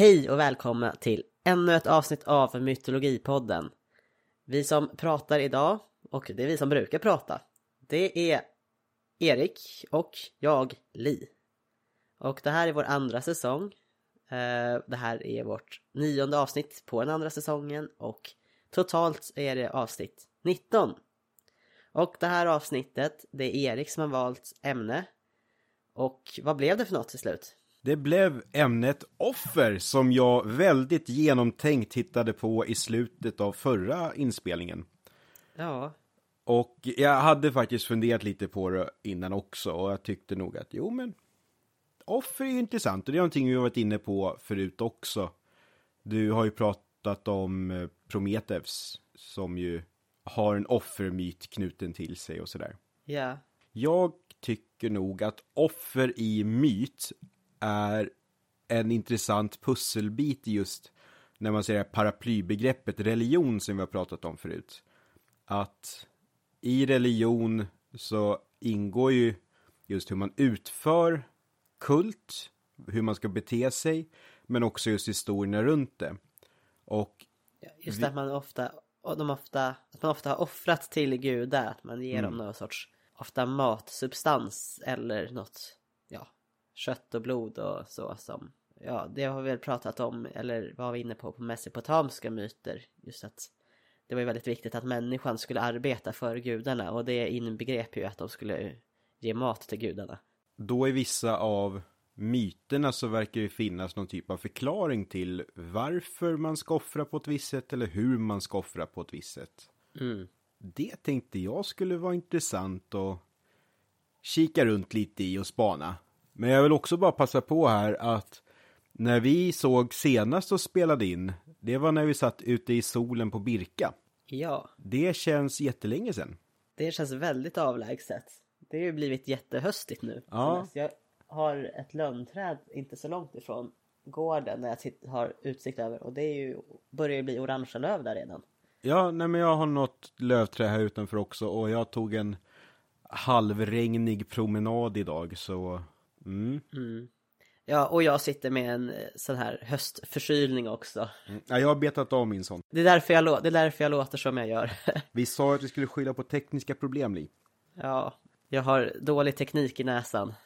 Hej och välkomna till ännu ett avsnitt av Mytologipodden. Vi som pratar idag, och det är vi som brukar prata, det är Erik och jag, Li. Och det här är vår andra säsong. Eh, det här är vårt nionde avsnitt på den andra säsongen och totalt är det avsnitt 19. Och det här avsnittet, det är Erik som har valt ämne. Och vad blev det för något till slut? Det blev ämnet offer som jag väldigt genomtänkt hittade på i slutet av förra inspelningen. Ja, Och jag hade faktiskt funderat lite på det innan också och jag tyckte nog att jo men offer är ju intressant och det är någonting vi har varit inne på förut också. Du har ju pratat om eh, Prometheus som ju har en offermyt knuten till sig och sådär. ja, Jag tycker nog att offer i myt är en intressant pusselbit just när man ser det här paraplybegreppet religion som vi har pratat om förut. Att i religion så ingår ju just hur man utför kult, hur man ska bete sig, men också just historierna runt det. Och just Vi- att man ofta, och de ofta, att man ofta har offrat till gudar, att man ger Mm. dem någon sorts, ofta matsubstans eller något, kött och blod och så som, ja, det har vi väl pratat om, eller var vi inne på, på mesopotamiska myter, just att det var ju väldigt viktigt att människan skulle arbeta för gudarna och det inbegrep ju att de skulle ge mat till gudarna. då i vissa av myterna så verkar det finnas någon typ av förklaring till varför man ska offra på ett visst sätt eller hur man ska offra på ett visst sätt. Mm. Det tänkte jag skulle vara intressant att kika runt lite i och spana. Men jag vill också bara passa på här att när vi såg senast och spelade in, det var när vi satt ute i solen på Birka. Ja, Det känns jättelänge sedan. det känns väldigt avlägset. Det har ju blivit jättehöstigt nu. Ja. Jag har ett lönnträd inte så långt ifrån gården när jag har utsikt över och det är ju, börjar ju bli orangea löv där redan. Ja, nej men jag har något lövträ här utanför också och jag tog en halvregnig promenad idag så mm. Ja, och jag sitter med en eh, sån här höstförkylning också. Ja, jag har betat av min sån. Det är därför jag, lå- det är därför jag låter som jag gör. Vi sa att vi skulle skylla på tekniska problem, Li. ja, jag har dålig teknik i näsan.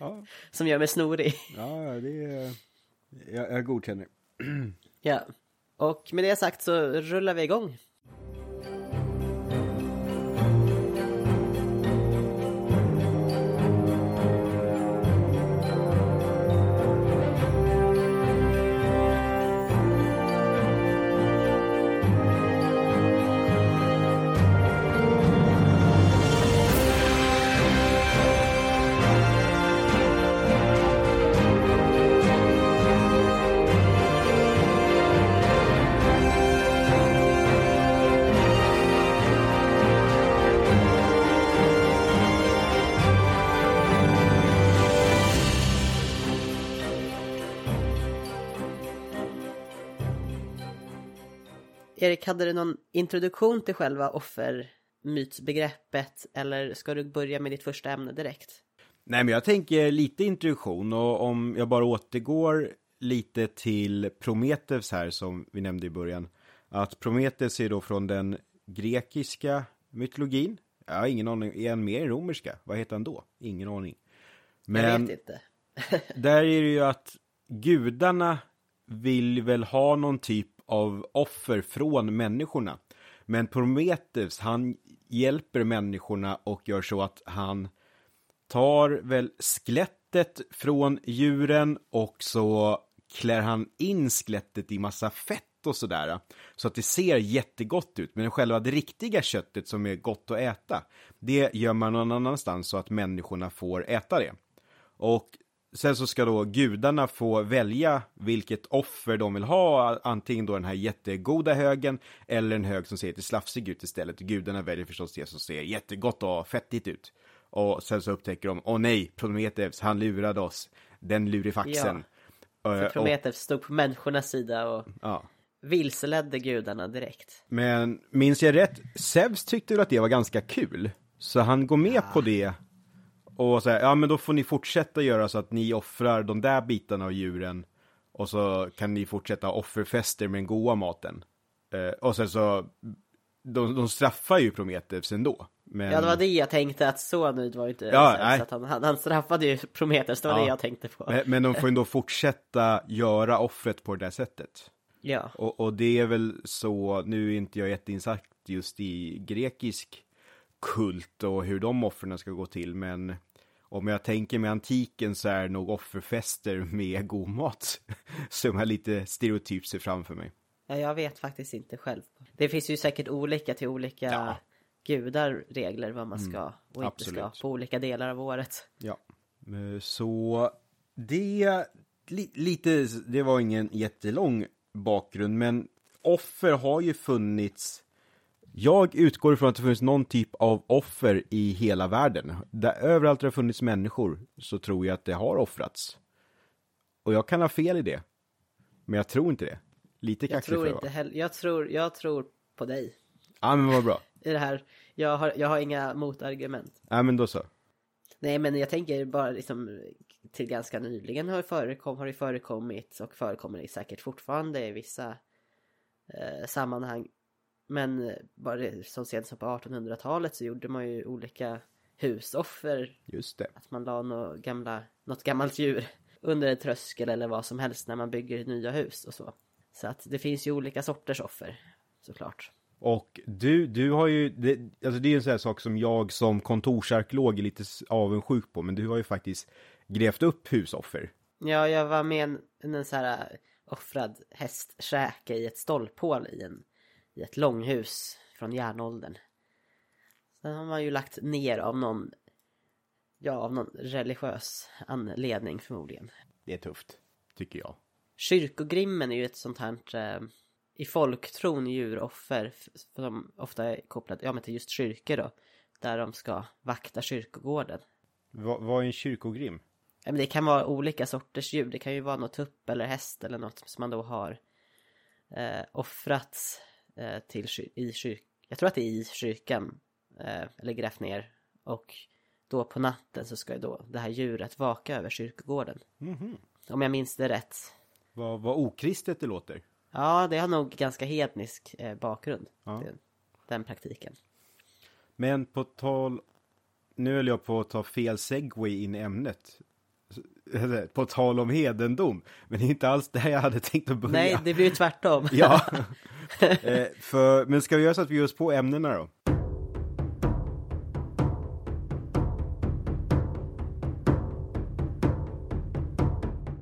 Ja, Som gör mig snorig. ja det är... Jag, jag godkänner. Ja. Och med det sagt så rullar vi igång. Erik, hade du någon introduktion till själva offermytsbegreppet eller ska du börja med ditt första ämne direkt? Nej, men jag tänker lite introduktion och om jag bara återgår lite till Prometheus här som vi nämnde i början. Att Prometheus är då från den grekiska mytologin. Jag har ingen aning, är han mer i romerska? Vad heter han då? Ingen aning. Jag vet inte. Där är det ju att gudarna vill väl ha någon typ av offer från människorna. Men Prometheus, han hjälper människorna och gör så att han tar väl skelettet från djuren och så klär han in skelettet i massa fett och sådär. Så att det ser jättegott ut. Men själva det riktiga köttet som är gott att äta, det gör man någon annanstans så att människorna får äta det. Och sen så ska då gudarna få välja vilket offer de vill ha, antingen då den här jättegoda högen eller en hög som ser lite slafsig ut istället. Gudarna väljer förstås det som ser jättegott och fettigt ut. Och sen så upptäcker de, åh nej, Prometheus, han lurade oss. Den lurifaxen. För Eh, och, Prometheus stod på människornas sida och ja. vilseledde gudarna direkt. Men minns jag rätt, Zeus tyckte väl att det var ganska kul. Så han går med på det. Och säga, ja men då får ni fortsätta göra så att ni offrar de där bitarna av djuren och så kan ni fortsätta offerfester med den goda maten. Eh, och sen så, de, de straffar ju Prometheus ändå. Men... Ja det var det jag tänkte att så nöjd var inte Ja, nej. att han, han, straffade ju Prometheus, det var Ja. det jag tänkte på. Men, men de får ju ändå fortsätta göra offret på det där sättet. Ja, Och, och det är väl så, nu är inte jag jätteinsatt just i grekisk kult och hur de offren ska gå till, men om jag tänker med antiken så är nog offerfester med god mat som jag lite stereotypt ser framför mig. ja, jag vet faktiskt inte själv. Det finns ju säkert olika till olika Ja. Mm, gudar regler vad man ska och inte absolut. ska på olika delar av året. Ja. Eh, Så det, li, lite, det var ingen jättelång bakgrund, men offer har ju funnits jag utgår ifrån att det finns någon typ av offer i hela världen. Där överallt det har funnits människor så tror jag att det har offrats. Och jag kan ha fel i det. Men jag tror inte det. Lite Jag kaxig tror jag inte vara. heller, jag tror, jag tror på dig Ja men vad bra. i det här. Jag har, jag har inga motargument. Ja men då så. Nej men jag tänker bara liksom till ganska nyligen har det, förekom, har det förekommit och förekommer det säkert fortfarande i vissa eh, sammanhang. Men eh, bara det- så sent som på 1800-talet så gjorde man ju olika husoffer. Just det. Att man la något, gamla, något gammalt djur under en tröskel eller vad som helst när man bygger nya hus och så. Så att det finns ju olika sorters offer såklart. Och du, du har ju, det, alltså det är en sån här sak som jag som kontorsarkeolog är lite avundsjuk på, men du har ju faktiskt grävt upp husoffer. Ja, jag var med en, en så här äh, offrad hästkäke i ett stolphål i, en, i ett långhus från järnåldern. Sen har man ju lagt ner av någon, ja, av någon religiös anledning förmodligen. Det är tufft, tycker jag. Kyrkogrimmen är ju ett sånt här eh, i folktron djuroffer som ofta är kopplade ja, men till just kyrkor då. Där de ska vakta kyrkogården. Va, vad är en kyrkogrim? Ja, men det kan vara olika sorters djur. Det kan ju vara något tupp eller häst eller något som man då har eh, offrat eh, till kyr- i kyrkan. Jag tror att det är i kyrkan. Eh, eller grävt ner. Och då på natten så ska ju då det här djuret vaka över kyrkogården. Om jag minns det rätt. Vad, vad okristet det låter. Ja, det har nog ganska hednisk eh, bakgrund. Ja. Den, den praktiken. Men på tal, nu höll jag på att ta fel segway in i ämnet. Eller, På tal om hedendom, men det är inte alls där jag hade tänkt att börja. Nej, det blir ju tvärtom. Ja, eh, för, men ska vi göra så att vi ger oss på ämnena då?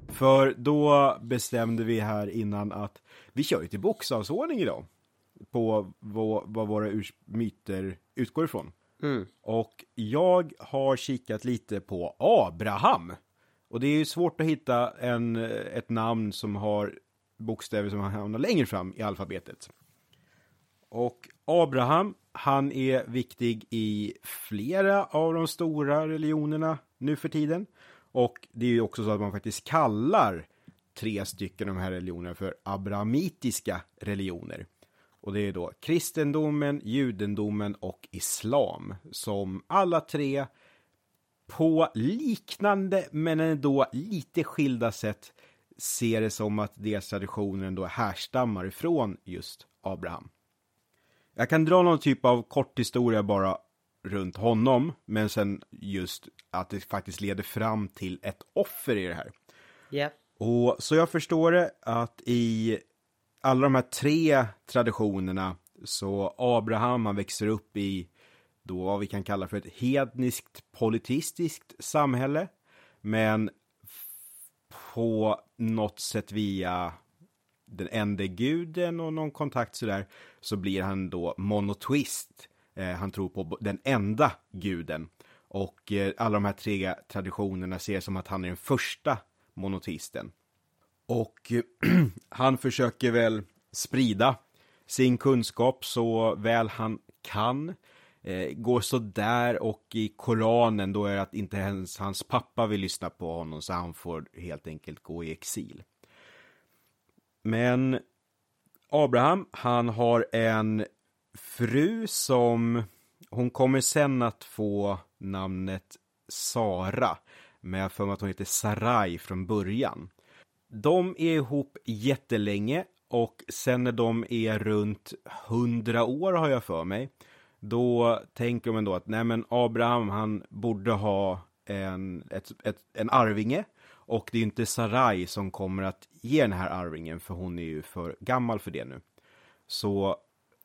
För då bestämde vi här innan att vi kör ju till bokstavsordning idag. På vad, vad våra myter utgår ifrån. Mm. Och jag har kikat lite på Abraham. Och det är ju svårt att hitta en, eh, ett namn som har bokstäver som hamnar längre fram i alfabetet. Och Abraham, han är viktig i flera av de stora religionerna nu för tiden. Och det är ju också så att man faktiskt kallar tre stycken av de här religionerna för abrahamitiska religioner. Och det är då kristendomen, judendomen och islam som alla tre på liknande men ändå lite skilda sätt ser det som att deras traditioner ändå härstammar ifrån just Abraham. Jag kan dra någon typ av kort historia bara runt honom, men sen just att det faktiskt leder fram till ett offer i det här. Ja. Och så jag förstår det att i alla de här tre traditionerna så Abraham han växer upp i då vad vi kan kalla för ett hedniskt politistiskt samhälle. Men på något sätt via den enda guden och någon kontakt sådär så blir han då monotoist Eh, han tror på den enda guden. Och eh, alla de här tre traditionerna ser som att han är den första monoteisten. Och han försöker väl sprida sin kunskap så väl han kan. Eh, går sådär och i Koranen då är det att inte ens hans pappa vill lyssna på honom så han får helt enkelt gå i exil. Men Abraham, han har en fru som hon kommer sen att få namnet Sara. Men jag har för mig att hon heter Sarai från början. De är ihop jättelänge och sen när de är runt hundra år har jag för mig. Då tänker de ändå att nej men Abraham han borde ha en, ett, ett, en arvinge. Och det är inte Sarai som kommer att ge den här arvingen för hon är ju för gammal för det nu. Så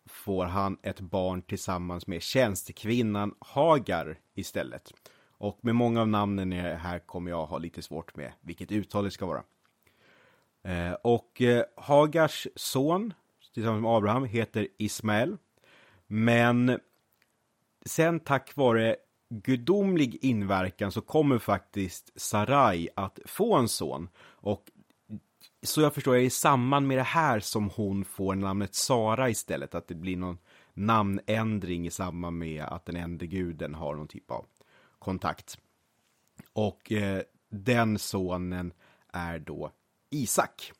får han ett barn tillsammans med tjänstekvinnan Hagar istället. Och med många av namnen här kommer jag ha lite svårt med vilket uttal det ska vara. Eh, och eh, Hagars son, tillsammans med Abraham, heter Ismael. Men sen tack vare gudomlig inverkan så kommer faktiskt Sarai att få en son. Och så jag förstår, är i samband med det här som hon får namnet Sara istället, att det blir någon namnändring i samband med att den enda guden har någon typ av kontakt. Och eh, den sonen är då Isak.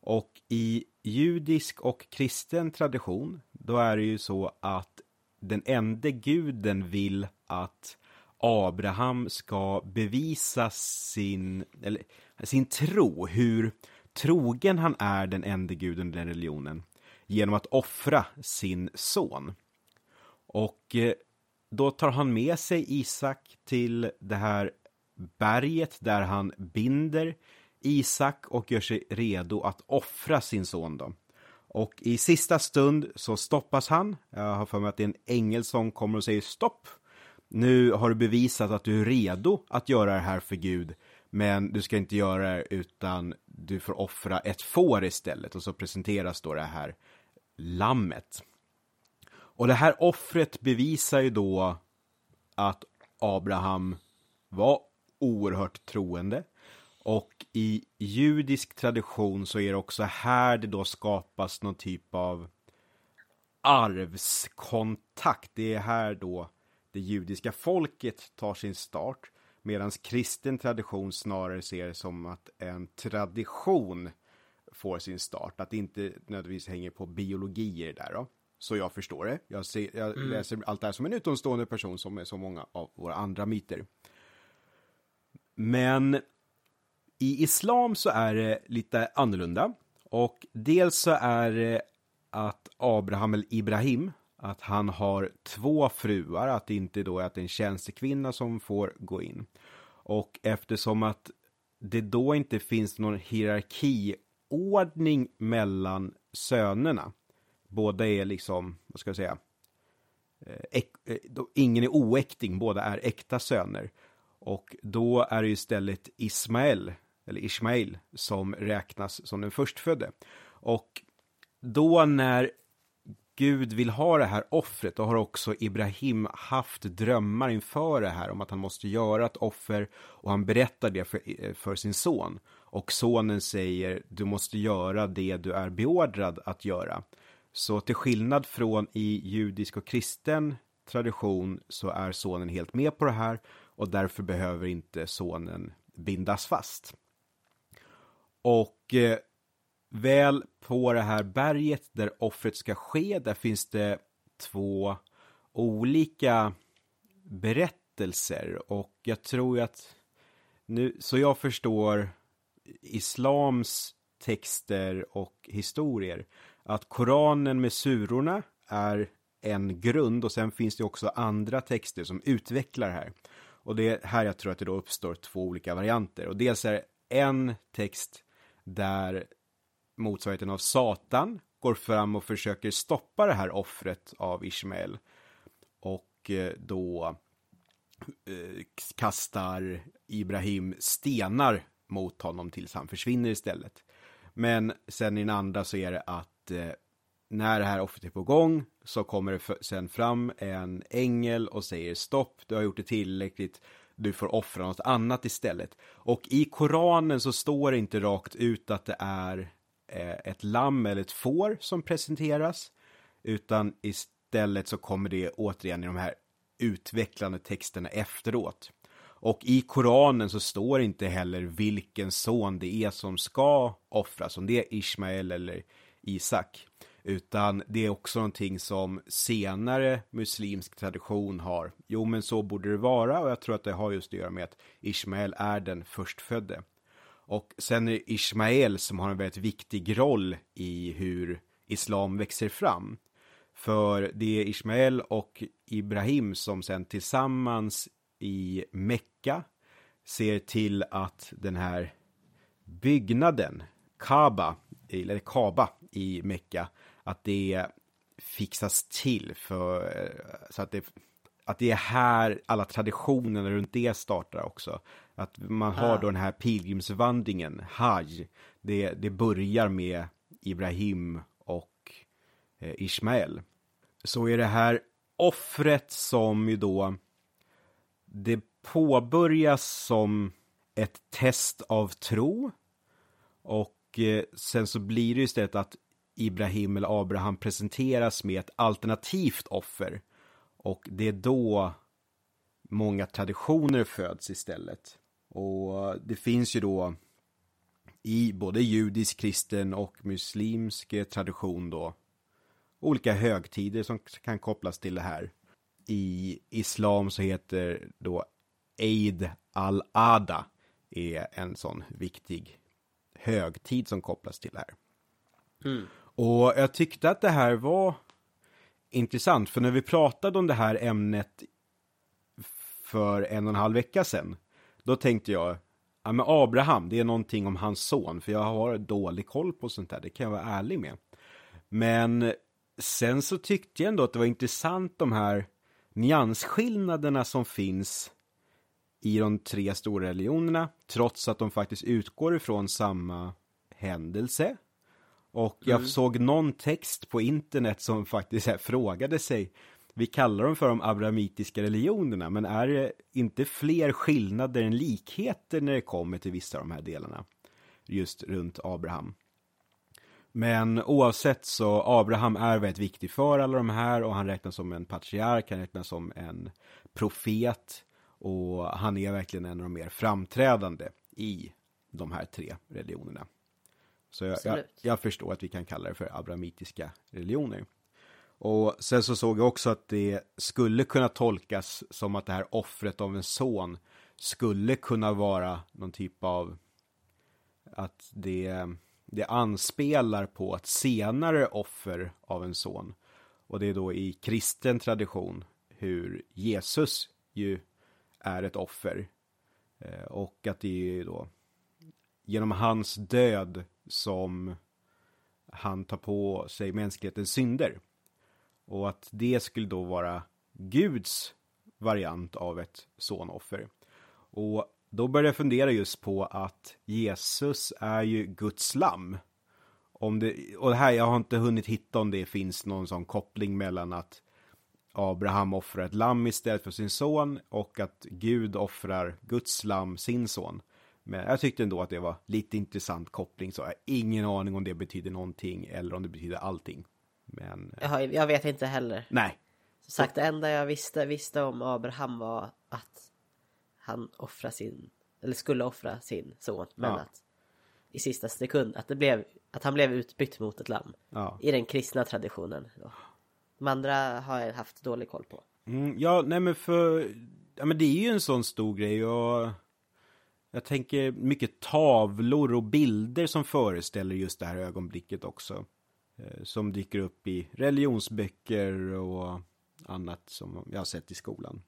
Och i judisk och kristen tradition, då är det ju så att den enda guden vill att Abraham ska bevisa sin, eller, sin tro, hur trogen han är den enda guden i den religionen, genom att offra sin son. Och eh, då tar han med sig Isak till det här berget där han binder Isak och gör sig redo att offra sin son då. Och i sista stund så stoppas han. Jag har för mig att det är en ängel som kommer och säger stopp. Nu har du bevisat att du är redo att göra det här för Gud. Men du ska inte göra det utan du får offra ett får istället. Och så presenteras då det här lammet. Och det här offret bevisar ju då att Abraham var oerhört troende. Och i judisk tradition så är det också här det då skapas någon typ av arvskontakt. Det är här då det judiska folket tar sin start. Medan kristen tradition snarare ser det som att en tradition får sin start. Att det inte nödvändigtvis hänger på biologier där då. Så jag förstår det. Jag, ser, jag mm. läser allt det här som en utomstående person som är så många av våra andra myter. Men i islam så är det lite annorlunda. Och dels så är det att Abraham eller Ibrahim, att han har två fruar, att det inte då är att det är en tjänstekvinna som får gå in. Och eftersom att det då inte finns någon hierarkiordning mellan sönerna, båda är liksom, vad ska jag säga, eh, eh, ingen är oäkting, båda är äkta söner. Och då är det istället Ismael, eller Ismail, som räknas som den förstfödde. Och då när Gud vill ha det här offret, då har också Ibrahim haft drömmar inför det här om att han måste göra ett offer och han berättar det för, eh, för sin son. Och sonen säger, du måste göra det du är beordrad att göra. Så till skillnad från i judisk och kristen tradition så är sonen helt med på det här och därför behöver inte sonen bindas fast. Och eh, väl på det här berget där offret ska ske, där finns det två olika berättelser och jag tror att nu, så jag förstår islams texter och historier att Koranen med surorna är en grund och sen finns det också andra texter som utvecklar det här. Och det är här jag tror att det då uppstår två olika varianter. Och dels är det en text där motsvarigheten av Satan går fram och försöker stoppa det här offret av Ismael. Och eh, då eh, kastar Ibrahim stenar mot honom tills han försvinner istället. Men sen i den andra så är det att eh, när det här offret är på gång så kommer det sen fram en ängel och säger stopp, du har gjort det tillräckligt, du får offra något annat istället. Och i Koranen så står det inte rakt ut att det är eh, ett lamm eller ett får som presenteras, utan istället så kommer det återigen i de här utvecklande texterna efteråt. Och i Koranen så står inte heller vilken son det är som ska offras, om det är Ismael eller Isak. Utan det är också någonting som senare muslimsk tradition har. Jo, men så borde det vara och jag tror att det har just att göra med att Ismael är den förstfödde. Och sen är det Ismael som har en väldigt viktig roll i hur islam växer fram. För det är Ismael och Ibrahim som sen tillsammans i Mekka ser till att den här byggnaden, Kaaba, eller Kaaba i Mekka, att det fixas till för så att det, att det är här alla traditionerna runt det startar också. Att man har ah. då den här pilgrimsvandringen, Hajj, det, det börjar med Ibrahim och eh, Ismael. Så är det här offret som ju då det påbörjas som ett test av tro och eh, sen så blir det istället att Ibrahim eller Abraham presenteras med ett alternativt offer och det är då många traditioner föds istället. Och det finns ju då i både judisk, kristen och muslimsk tradition då olika högtider som kan kopplas till det här. I islam så heter då Eid al-Ada är en sån viktig högtid som kopplas till det här. Mm. Och jag tyckte att det här var intressant, för när vi pratade om det här ämnet för en och en halv vecka sedan, då tänkte jag, ja men Abraham, det är någonting om hans son, för jag har dålig koll på sånt där, det kan jag vara ärlig med. Men sen så tyckte jag ändå att det var intressant de här nyansskillnaderna som finns i de tre stora religionerna, trots att de faktiskt utgår ifrån samma händelse. Och jag mm. såg någon text på internet som faktiskt här, frågade sig, vi kallar dem för de abrahamitiska religionerna, men är det inte fler skillnader än likheter när det kommer till vissa av de här delarna? Just runt Abraham. Men oavsett så, Abraham är väldigt viktig för alla de här och han räknas som en patriark, han räknas som en profet och han är verkligen en av de mer framträdande i de här tre religionerna. Så jag, jag, jag, förstår att vi kan kalla det för abrahamitiska religioner. Och sen så såg jag också att det skulle kunna tolkas som att det här offret av en son skulle kunna vara någon typ av att det, det anspelar på ett senare offer av en son. Och det är då i kristen tradition hur Jesus ju är ett offer. Eh, och att det är då genom hans död som han tar på sig mänsklighetens synder. Och att det skulle då vara Guds variant av ett sonoffer. Och då började jag fundera just på att Jesus är ju Guds lamm. Om det, och det här, jag har inte hunnit hitta om det finns någon sån koppling mellan att Abraham offrar ett lamm istället för sin son och att Gud offrar Guds lamm, sin son. Men jag tyckte ändå att det var lite intressant koppling, så jag har ingen aning om det betyder någonting eller om det betyder allting. Men... Jag, jag vet inte heller. Nej. Som sagt, det enda jag visste, visste om Abraham var att han offrade sin, eller skulle offra sin son, men ja. att i sista sekund, att det blev, att han blev utbytt mot ett lamm. Ja. I den kristna traditionen. Då. De andra har jag haft dålig koll på. Mm, ja, nej men för, ja men det är ju en sån stor grej och jag tänker mycket tavlor och bilder som föreställer just det här ögonblicket också. Eh, som dyker upp i religionsböcker och annat som jag har sett i skolan.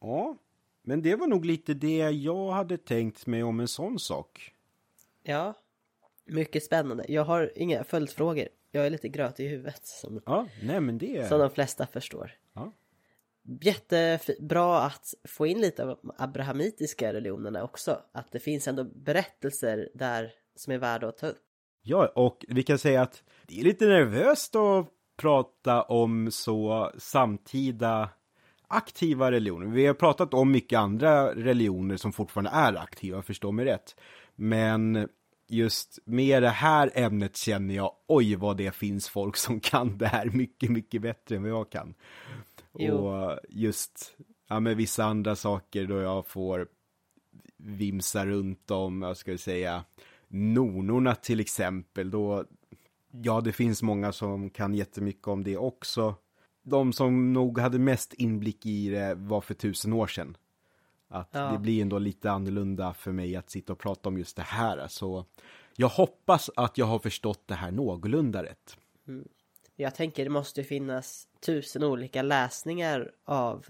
Ja, men det var nog lite det jag hade tänkt mig om en sån sak. Ja, mycket spännande. Jag har inga följdfrågor. Jag är lite gröt i huvudet. Som, ja, nej men det... Som de flesta förstår. Jättebra att få in lite av de abrahamitiska religionerna också. Att det finns ändå berättelser där som är värda att ta upp. Ja, och vi kan säga att det är lite nervöst att prata om så samtida aktiva religioner. Vi har pratat om mycket andra religioner som fortfarande är aktiva, förstå mig rätt. Men just med det här ämnet känner jag, oj vad det finns folk som kan det här mycket, mycket bättre än vad jag kan. Jo. Och just, ja med vissa andra saker då jag får vimsa runt om, jag ska säga, nonorna till exempel, då Ja, det finns många som kan jättemycket om det också. De som nog hade mest inblick i det var för tusen år sedan. Att Ja. det blir ändå lite annorlunda för mig att sitta och prata om just det här. Så jag hoppas att jag har förstått det här någorlunda rätt. Jag tänker det måste finnas tusen olika läsningar av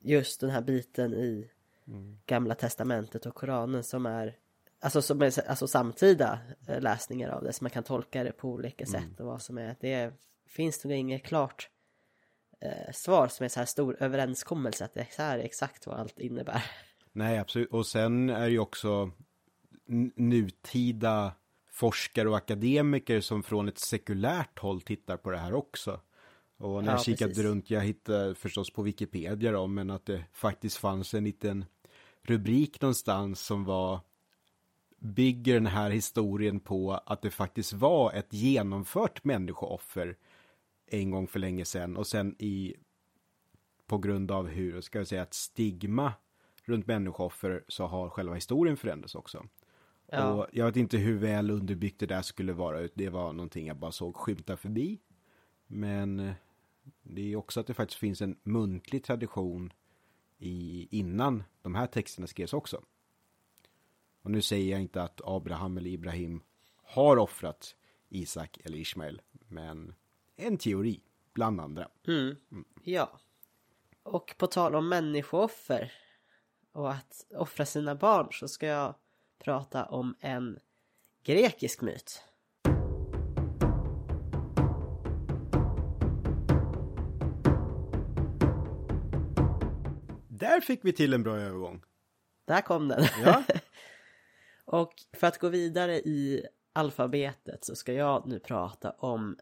just den här biten i Gamla Testamentet och Koranen som är Alltså, som är, alltså samtida eh, läsningar av det så man kan tolka det på olika sätt och vad som är det finns nog inget klart eh, svar som är så här stor överenskommelse att det är här exakt vad allt innebär. Nej, absolut. Och sen är det ju också nutida forskare och akademiker som från ett sekulärt håll tittar på det här också. Och när Ja, jag kikade precis. runt, jag hittade förstås på Wikipedia då, men att det faktiskt fanns en liten rubrik någonstans som var bygger den här historien på att det faktiskt var ett genomfört människooffer en gång för länge sedan och sen i på grund av hur, ska jag säga, ett stigma runt människooffer så har själva historien förändrats också. Ja. Och jag vet inte hur väl underbyggt det där skulle vara. Det var någonting jag bara såg skymta förbi. Men eh, det är också att det faktiskt finns en muntlig tradition i, innan de här texterna skrevs också. Och nu säger jag inte att Abraham eller Ibrahim har offrat Isak eller Ismael. Men en teori bland andra. Mm. Ja. Och på tal om människooffer och att offra sina barn så ska jag prata om en grekisk myt. Där fick vi till en bra övergång. Där kom den. Ja. och för att gå vidare i alfabetet så ska jag nu prata om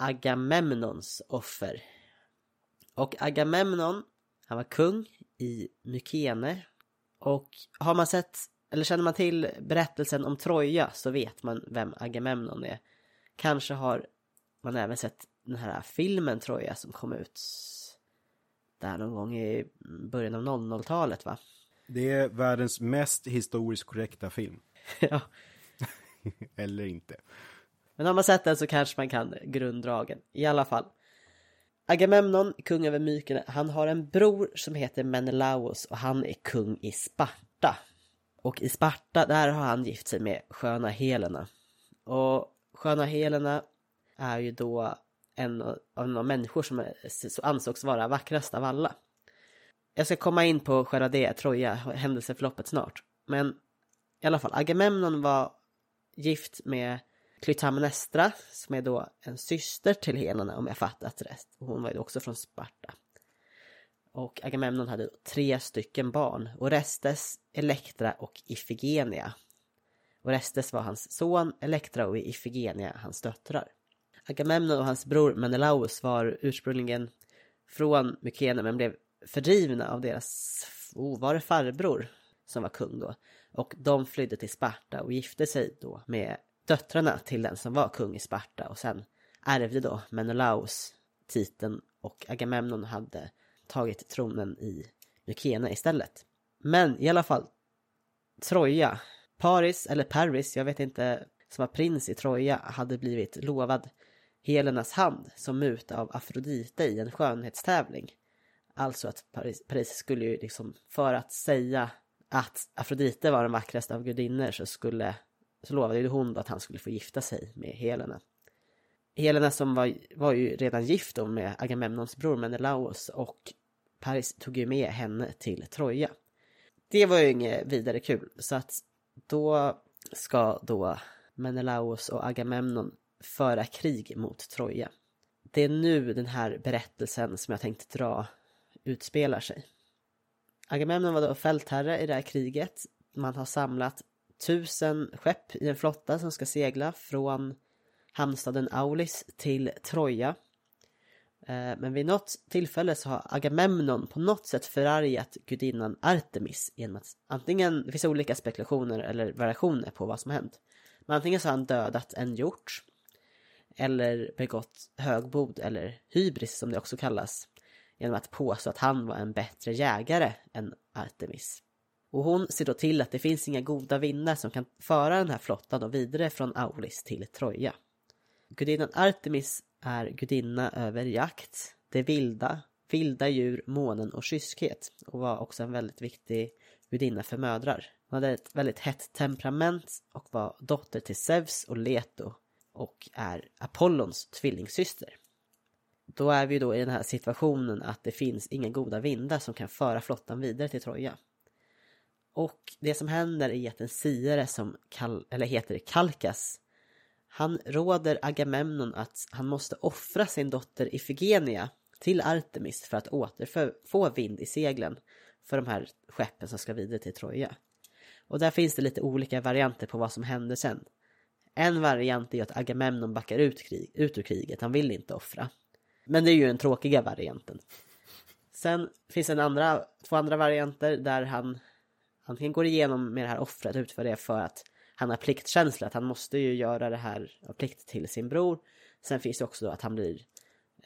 Agamemnons offer. Och Agamemnon, han var kung i Mykene. Och har man sett, eller känner man till berättelsen om Troja så vet man vem Agamemnon är. Kanske har man även sett den här filmen Troja som kom ut där någon gång i början av 00-talet va? Det är världens mest historiskt korrekta film. ja. Eller inte. Men har man sett den så kanske man kan grunddragen. I alla fall. Agamemnon, kung över Mykene, han har en bror som heter Menelaos och han är kung i Sparta. Och i Sparta, där har han gift sig med sköna Helena. Och sköna Helena är ju då en av de människor som ansågs vara vackrast av alla. Jag ska komma in på själva det, Troja, händelseförloppet snart. Men i alla fall, Agamemnon var gift med Klytamnestra som är då en syster till Helena om jag fattat rätt. Och hon var ju också från Sparta. Och Agamemnon hade tre stycken barn. Orestes, Elektra och Ifigenia. Orestes var hans son, Elektra och Ifigenia hans döttrar. Agamemnon och hans bror Menelaus var ursprungligen från Mykene men blev fördrivna av deras, oh, var det farbror som var kung då? Och de flydde till Sparta och gifte sig då med döttrarna till den som var kung i Sparta och sen ärvde då Menelaus titeln och Agamemnon hade tagit tronen i Mykene istället. Men i alla fall, Troja, Paris eller Paris, jag vet inte, som var prins i Troja hade blivit lovad Helenas hand som muta av Afrodite i en skönhetstävling. Alltså att Paris, Paris skulle ju liksom, för att säga att Afrodite var den vackraste av gudinnor så skulle, så lovade ju hon då att han skulle få gifta sig med Helena. Helena som var, var ju redan gift då med Agamemnons bror Menelaos och Paris tog ju med henne till Troja. Det var ju inget vidare kul så att då ska då Menelaos och Agamemnon föra krig mot Troja. Det är nu den här berättelsen som jag tänkte dra utspelar sig. Agamemnon var då fältherre i det här kriget. Man har samlat tusen skepp i en flotta som ska segla från hamnstaden Aulis till Troja. Eh, men vid något tillfälle så har Agamemnon på något sätt förargat gudinnan Artemis genom att antingen, det finns olika spekulationer eller variationer på vad som har hänt. Men antingen så har han dödat en hjort eller begått högbod eller hybris som det också kallas genom att påstå att han var en bättre jägare än Artemis. Och hon ser då till att det finns inga goda vindar som kan föra den här flottan vidare från Aulis till Troja. gudinnan Artemis är gudinna över jakt, det vilda, vilda djur, månen och kyskhet och var också en väldigt viktig gudinna för mödrar. Hon hade ett väldigt hett temperament och var dotter till Zeus och Leto och är Apollons tvillingsyster. Då är vi då i den här situationen att det finns inga goda vindar som kan föra flottan vidare till Troja. Och det som händer är att en siare som kal eller heter Kalkas han råder Agamemnon att han måste offra sin dotter Ifigenia till Artemis för att återfå vind i seglen för de här skeppen som ska vidare till Troja. Och där finns det lite olika varianter på vad som händer sen. En variant är att Agamemnon backar ut, krig, ut ur kriget, han vill inte offra. Men det är ju den tråkiga varianten. Sen finns det en andra, två andra varianter där han antingen går igenom med det här offret utför det för att han har pliktkänsla, att han måste ju göra det här av plikt till sin bror. Sen finns det också att han blir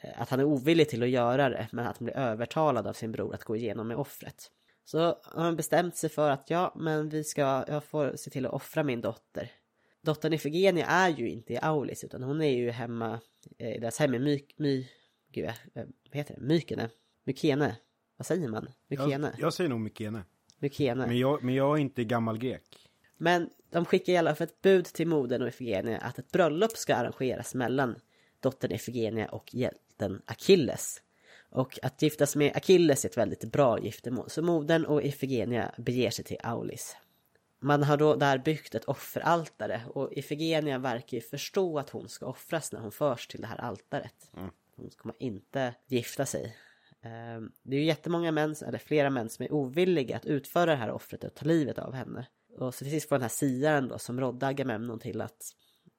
eh, att han är ovillig till att göra det, men att han blir övertalad av sin bror att gå igenom med offret. Så har han bestämt sig för att ja, men vi ska, jag får se till att offra min dotter. Dottern Ifigenia är ju inte i Aulis, utan hon är ju hemma eh, i deras hem i My, My, gud, eh, vad heter det, Mykene? Mykene? Vad säger man? Mykene? Jag, jag säger nog Mykene. Mykene. Men jag, men jag är inte gammal grek. Men de skickar i alla fall ett bud till modern och Ifigenia att ett bröllop ska arrangeras mellan dottern Ifigenia och hjälten Achilles. Och att giftas med Achilles är ett väldigt bra giftermål. Så modern och Ifigenia beger sig till Aulis. Man har då där byggt ett offeraltare och Ifigenia verkar ju förstå att hon ska offras när hon förs till det här altaret. Mm. Hon kommer inte gifta sig. Ehm, det är ju jättemånga män, eller flera män, som är ovilliga att utföra det här offret och ta livet av henne. Och så till sist får den här siaren då som rådde Agamemnon till att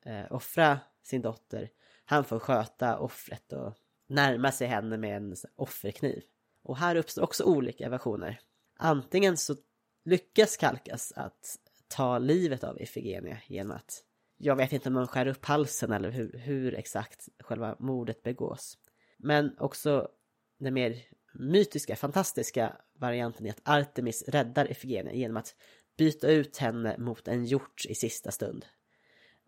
eh, offra sin dotter. Han får sköta offret och närma sig henne med en offerkniv. Och här uppstår också olika versioner. Antingen så lyckas Kalkas att ta livet av Ifigenia genom att jag vet inte om man skär upp halsen eller hur, hur exakt själva mordet begås. Men också den mer mytiska, fantastiska varianten är att Artemis räddar Ifigenia genom att byta ut henne mot en hjort i sista stund.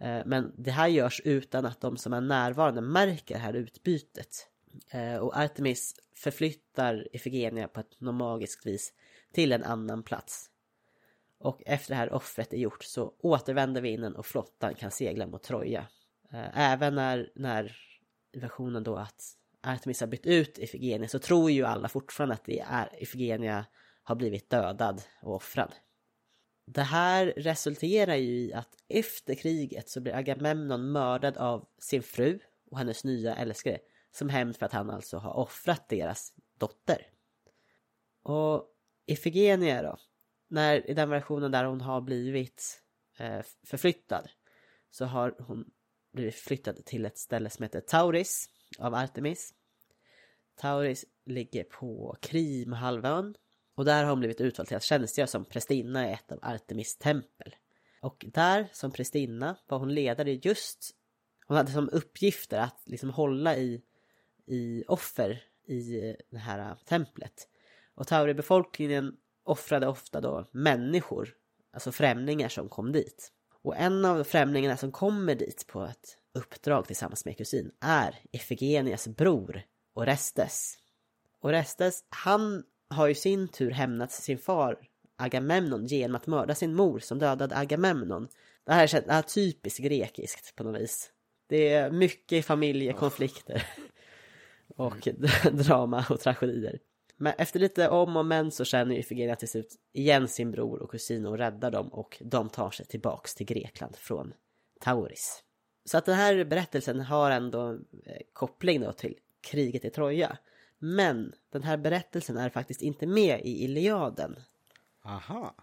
Eh, men det här görs utan att de som är närvarande märker det här utbytet. Eh, och Artemis förflyttar Ifigenia på ett magiskt vis till en annan plats. Och efter det här offret är gjort så återvänder vinden och flottan kan segla mot Troja. Eh, även när, när versionen då att Artemis har bytt ut Ifigenia så tror ju alla fortfarande att det är Ifigenia har blivit dödad och offrad. Det här resulterar ju i att efter kriget så blir Agamemnon mördad av sin fru och hennes nya älskare som hämnd för att han alltså har offrat deras dotter. Och Ifigenia då, när, i den versionen där hon har blivit eh, förflyttad så har hon blivit flyttad till ett ställe som heter Tauris av Artemis. Tauris ligger på Krimhalvön och där har hon blivit utvald till att tjänstgöra som prästinna i ett av Artemis tempel. Och där som prästinna var hon ledare just hon hade som uppgifter att liksom hålla i, i offer i det här templet. Och Tauri-befolkningen offrade ofta då människor, alltså främlingar som kom dit. Och en av främlingarna som kommer dit på ett uppdrag tillsammans med kusin är Efigenias bror Orestes. Orestes, han har ju sin tur hämnat sin far Agamemnon genom att mörda sin mor som dödade Agamemnon. Det här är, det här är typiskt grekiskt på något vis. Det är mycket familjekonflikter och drama och tragedier. Men efter lite om och men så känner Ifigenia till slut igen sin bror och kusin och räddar dem och de tar sig tillbaks till Grekland från Tauris. Så att den här berättelsen har ändå eh, koppling då till kriget i Troja. Men den här berättelsen är faktiskt inte med i Iliaden. Aha.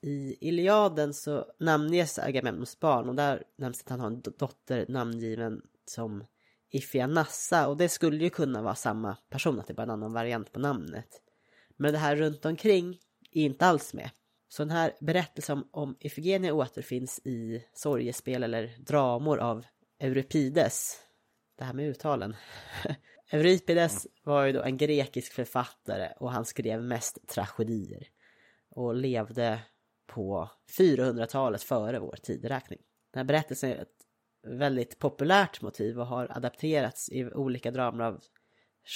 I Iliaden så namnges Agamemnons barn och där nämns att han har en dotter namngiven som Ifyanassa och det skulle ju kunna vara samma person, att det är bara en annan variant på namnet. Men det här runt omkring är inte alls med. Så den här berättelsen om Ifigenia återfinns i sorgespel eller dramor av Euripides. Det här med uttalen. Euripides var ju då en grekisk författare och han skrev mest tragedier. Och levde på 400-talet före vår tideräkning. Den här berättelsen är väldigt populärt motiv och har adapterats i olika dramer av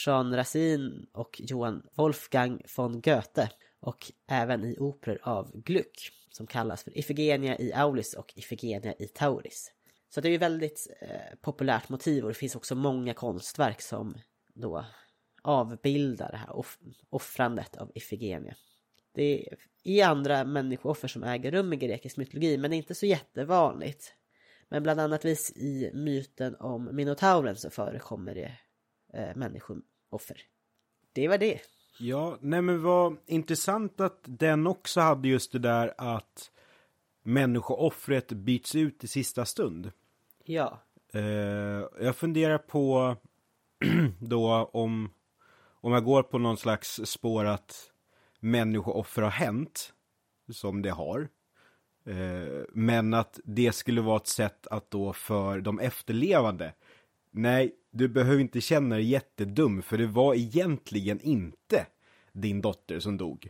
Jean Racine och Johan Wolfgang von Goethe och även i operor av Gluck som kallas för Ifigenia i Aulis och Ifigenia i Tauris. Så det är ju väldigt eh, populärt motiv och det finns också många konstverk som då avbildar det här off offrandet av Ifigenia. Det är andra människooffer som äger rum i grekisk mytologi men det är inte så jättevanligt. Men bland annat i myten om Minotauren så förekommer det eh, människooffer. Det var det. Ja, nej men vad intressant att den också hade just det där att människooffret byts ut i sista stund. Ja. Eh, jag funderar på då om, om jag går på någon slags spår att människooffer har hänt, som det har. Eh, men att det skulle vara ett sätt att då för de efterlevande Nej, du behöver inte känna dig jättedum för det var egentligen inte din dotter som dog.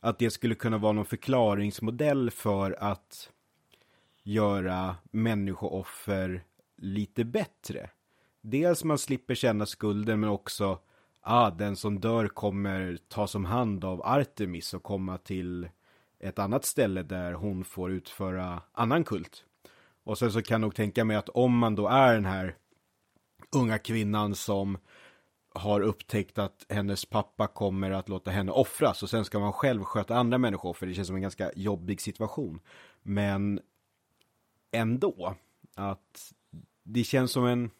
Att det skulle kunna vara någon förklaringsmodell för att göra människooffer lite bättre. Dels man slipper känna skulden men också ah, den som dör kommer tas om hand av Artemis och komma till ett annat ställe där hon får utföra annan kult. Och sen så kan jag nog tänka mig att om man då är den här unga kvinnan som har upptäckt att hennes pappa kommer att låta henne offras och sen ska man själv sköta andra människor för det känns som en ganska jobbig situation. Men ändå, att det känns som en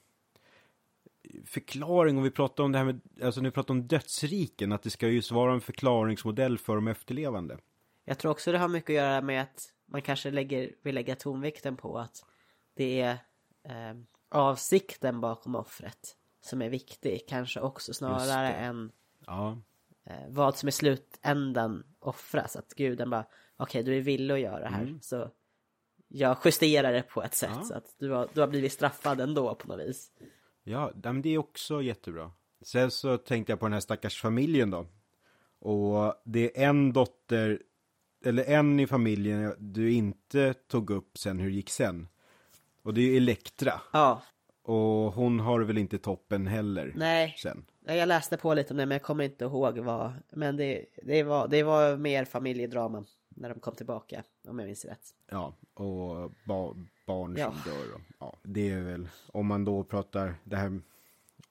förklaring om vi pratar om det här med, alltså nu pratar om dödsriken, att det ska just vara en förklaringsmodell för de efterlevande. Jag tror också det har mycket att göra med att man kanske lägger, vill lägga tonvikten på att det är eh, avsikten bakom offret som är viktig. Kanske också snarare än ja. eh, vad som i slutändan offras. Att guden bara, okej okay, du är villig att göra det här. Mm. Så jag justerar det på ett sätt ja. så att du har, du har blivit straffad ändå på något vis. Ja, men det är också jättebra. Sen så tänkte jag på den här stackars familjen då. Och det är en dotter, eller en i familjen du inte tog upp sen hur det gick sen. Och det är Elektra. Ja. Och hon har väl inte toppen heller. Nej. Sen. Jag läste på lite om det men jag kommer inte ihåg vad. Men det, det, var, det var mer familjedrama när de kom tillbaka. Om jag minns rätt. Ja, och ba barn ja. som dör. Och, ja, det är väl, om man då pratar det här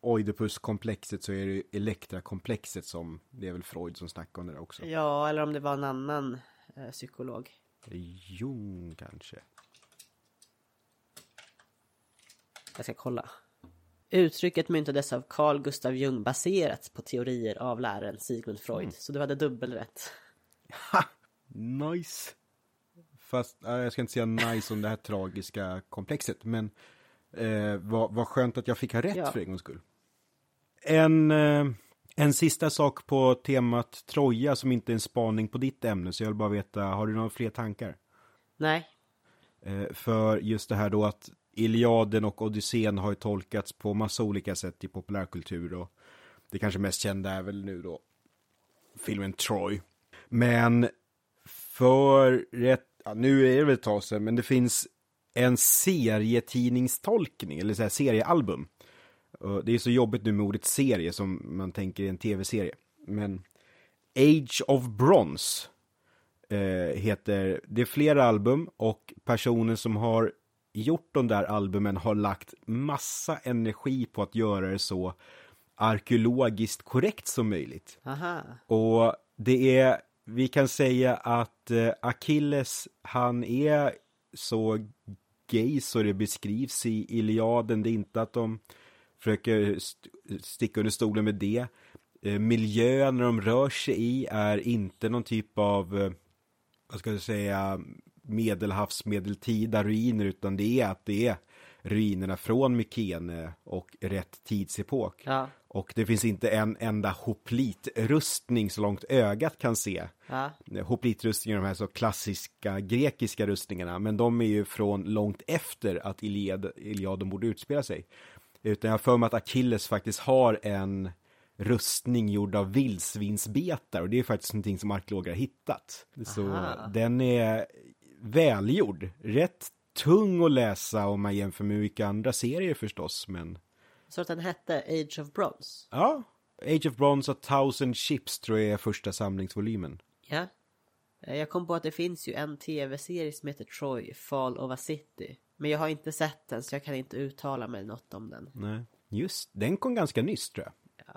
Oidipus-komplexet så är det Elektra-komplexet som, det är väl Freud som snackar om det där också. Ja, eller om det var en annan psykolog. Jung kanske. Jag ska kolla. Uttrycket myntades av Carl Gustav Jung baserat på teorier av läraren Sigmund Freud. Mm. Så du hade dubbelrätt. Ha! Nice! Fast jag ska inte säga nice om det här tragiska komplexet. Men eh, vad, vad skönt att jag fick ha rätt ja. för en gångs skull. En, eh, en sista sak på temat Troja som inte är en spaning på ditt ämne. Så jag vill bara veta, har du några fler tankar? Nej. Eh, för just det här då att Iliaden och Odysseen har ju tolkats på massa olika sätt i populärkultur och det kanske mest kända är väl nu då filmen Troy. Men för rätt, ja, nu är det väl ett tag sedan, men det finns en serietidningstolkning, eller så här seriealbum. Det är så jobbigt nu med ordet serie som man tänker i en tv-serie. Men Age of Bronze eh, heter, det är flera album och personen som har gjort de där albumen har lagt massa energi på att göra det så arkeologiskt korrekt som möjligt. Aha. Och det är, vi kan säga att eh, Achilles, han är så gay så det beskrivs i Iliaden. Det är inte att de försöker st sticka under stolen med det. Eh, miljön de rör sig i är inte någon typ av, eh, vad ska jag säga, medelhavs medeltida ruiner utan det är att det är ruinerna från Mykene och rätt tidsepok. Ja. Och det finns inte en enda hoplitrustning så långt ögat kan se. Ja. Hoplitrustningar, de här så klassiska grekiska rustningarna, men de är ju från långt efter att Iliad, Iliaden borde utspela sig. Utan jag har för mig att Achilles faktiskt har en rustning gjord av vildsvinsbetar och det är faktiskt någonting som arkeologer har hittat. Så den är välgjord, rätt tung att läsa om man jämför med mycket andra serier förstås, men Så att den hette Age of Bronze. ja. Age of Bronze och Thousand Ships tror jag är första samlingsvolymen. Ja. Jag kom på att det finns ju en tv-serie som heter Troy, Fall of a City. Men jag har inte sett den så jag kan inte uttala mig något om den. Nej. Just, den kom ganska nyss tror jag.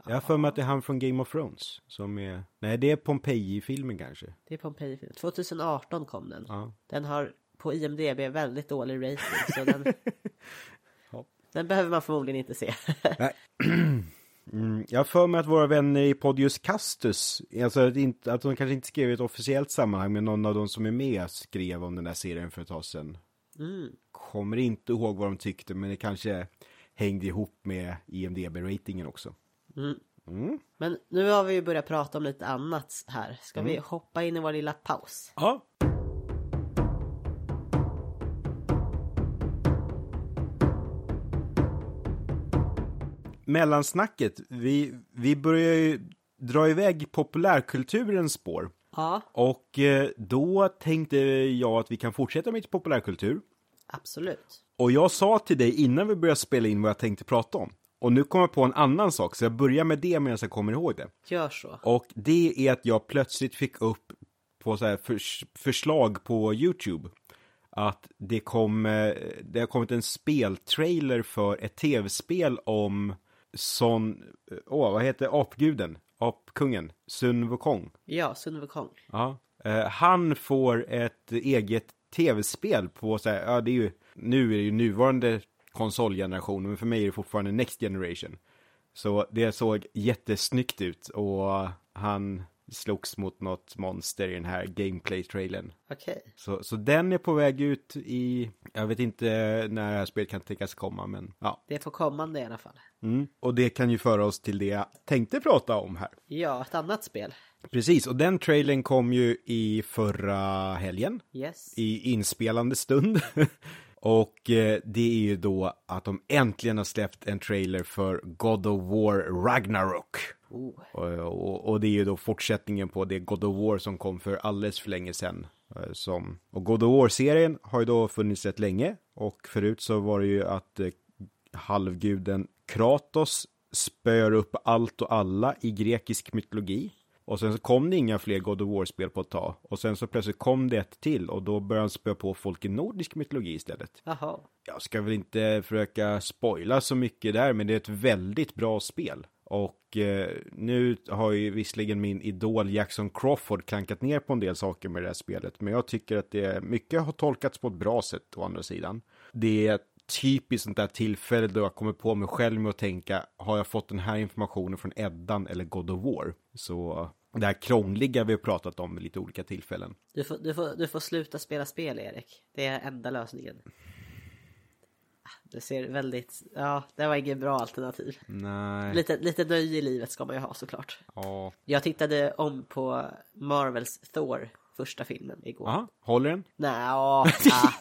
Jag har för mig att det är han från Game of Thrones som är... Nej, det är Pompeji-filmen kanske. Det är Pompeji 2018 kom den. Ja. Den har på IMDB väldigt dålig rating så den... Ja. Den behöver man förmodligen inte se. Mm, jag har för mig att våra vänner i Podius Castus, alltså att, inte, att de kanske inte skrev i ett officiellt sammanhang, men någon av de som är med skrev om den där serien för ett tag sedan. Mm. Kommer inte ihåg vad de tyckte, men det kanske hängde ihop med IMDB-ratingen också. Mm. Mm. Men nu har vi ju börjat prata om lite annat här. Ska Mm. vi hoppa in i vår lilla paus? Ja. Mellansnacket, vi, vi börjar ju dra iväg populärkulturens spår. Ja, Och eh, då tänkte jag att vi kan fortsätta med populärkultur. Absolut. Och jag sa till dig innan vi började spela in vad jag tänkte prata om. Och nu kommer jag på en annan sak, så jag börjar med det medan jag kommer ihåg det. Gör så. Och det är att jag plötsligt fick upp på så här förs förslag på YouTube att det kom, eh, det har kommit en speltrailer för ett tv-spel om Son, eh, åh vad heter apguden? Apkungen? Sun Wukong. Ja, Sun Wukong. Ja. Eh, han får ett eget tv-spel på så här, ja det är ju, nu är det ju nuvarande konsolgenerationen, men för mig är det fortfarande Next Generation. Så det såg jättesnyggt ut och han slogs mot något monster i den här gameplay-trailern. Okej. Så, så den är på väg ut i, jag vet inte när det här spelet kan tänkas komma, men ja. Det är på kommande i alla fall. Mm. Och det kan ju föra oss till det jag tänkte prata om här. Ja, ett annat spel. Precis, och den trailern kom ju i förra helgen. Yes. i inspelande stund. Och eh, det är ju då att de äntligen har släppt en trailer för God of War Ragnarok. Oh. Och, och, och det är ju då fortsättningen på det God of War som kom för alldeles för länge sedan. Eh, Som, och God of War-serien har ju då funnits rätt länge. Och förut så var det ju att eh, halvguden Kratos spöar upp allt och alla i grekisk mytologi. Och sen så kom det inga fler God of War-spel på ett tag. Och sen så plötsligt kom det ett till och då började han spöa på folk i nordisk mytologi istället. Jaha. Jag ska väl inte försöka spoila så mycket där, men det är ett väldigt bra spel. Och eh, nu har ju visserligen min idol Jackson Crawford klankat ner på en del saker med det här spelet, men jag tycker att det mycket har tolkats på ett bra sätt å andra sidan. Det är typiskt sånt där tillfälle då jag kommer på mig själv med att tänka, har jag fått den här informationen från Eddan eller God of War? Så det här krångliga vi har pratat om vid lite olika tillfällen. Du får, du, får, du får sluta spela spel, Erik. Det är enda lösningen. Ah, Det ser väldigt... Ja, det var inget bra alternativ. Nej. Lite, lite nöje i livet ska man ju ha såklart. Ja. Jag tittade om på Marvels Thor, första filmen, igår. Aha, håller den? Nej, ja, ah.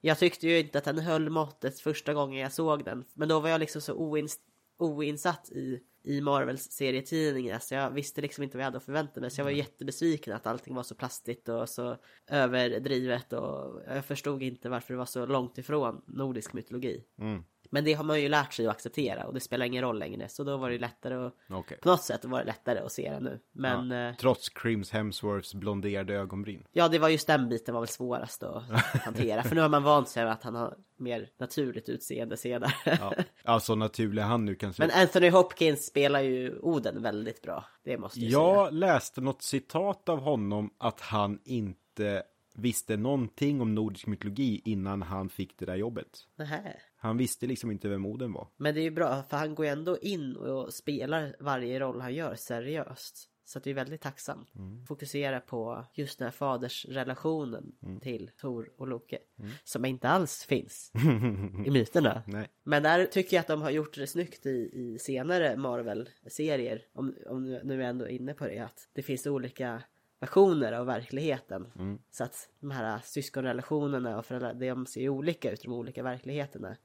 Jag tyckte ju inte att den höll måttet första gången jag såg den. Men då var jag liksom så oins oinsatt i, i Marvels serietidningar. Så jag visste liksom inte vad jag hade att förvänta mig. Så jag var jättebesviken att allting var så plastigt och så överdrivet. Och jag förstod inte varför det var så långt ifrån nordisk mytologi. Mm. Men det har man ju lärt sig att acceptera och det spelar ingen roll längre. Så då var det lättare att, Okej. på något sätt var det lättare att se det nu. Men Ja. eh, Trots Crims Hemsworths blonderade ögonbryn. Ja, det var just den biten var väl svårast att hantera. För nu har man vant sig vid att han har mer naturligt utseende senare. Ja. Alltså naturlig han nu kan se Men Anthony Hopkins spelar ju Oden väldigt bra. Det måste jag säga. Jag läste något citat av honom att han inte visste någonting om nordisk mytologi innan han fick det där jobbet. Nähä. Han visste liksom inte vem Oden var. Men det är ju bra, för han går ju ändå in och spelar varje roll han gör seriöst. Så det är väldigt tacksamt. Fokusera på just den här fadersrelationen till Tor och Loke. Som inte alls finns i myterna. Nej. Men där tycker jag att de har gjort det snyggt i, i senare Marvel-serier. Om, om nu är jag ändå inne på det. Att det finns olika versioner av verkligheten. Så att de här syskonrelationerna och föräldrar, de ser ju olika ut de olika verkligheterna.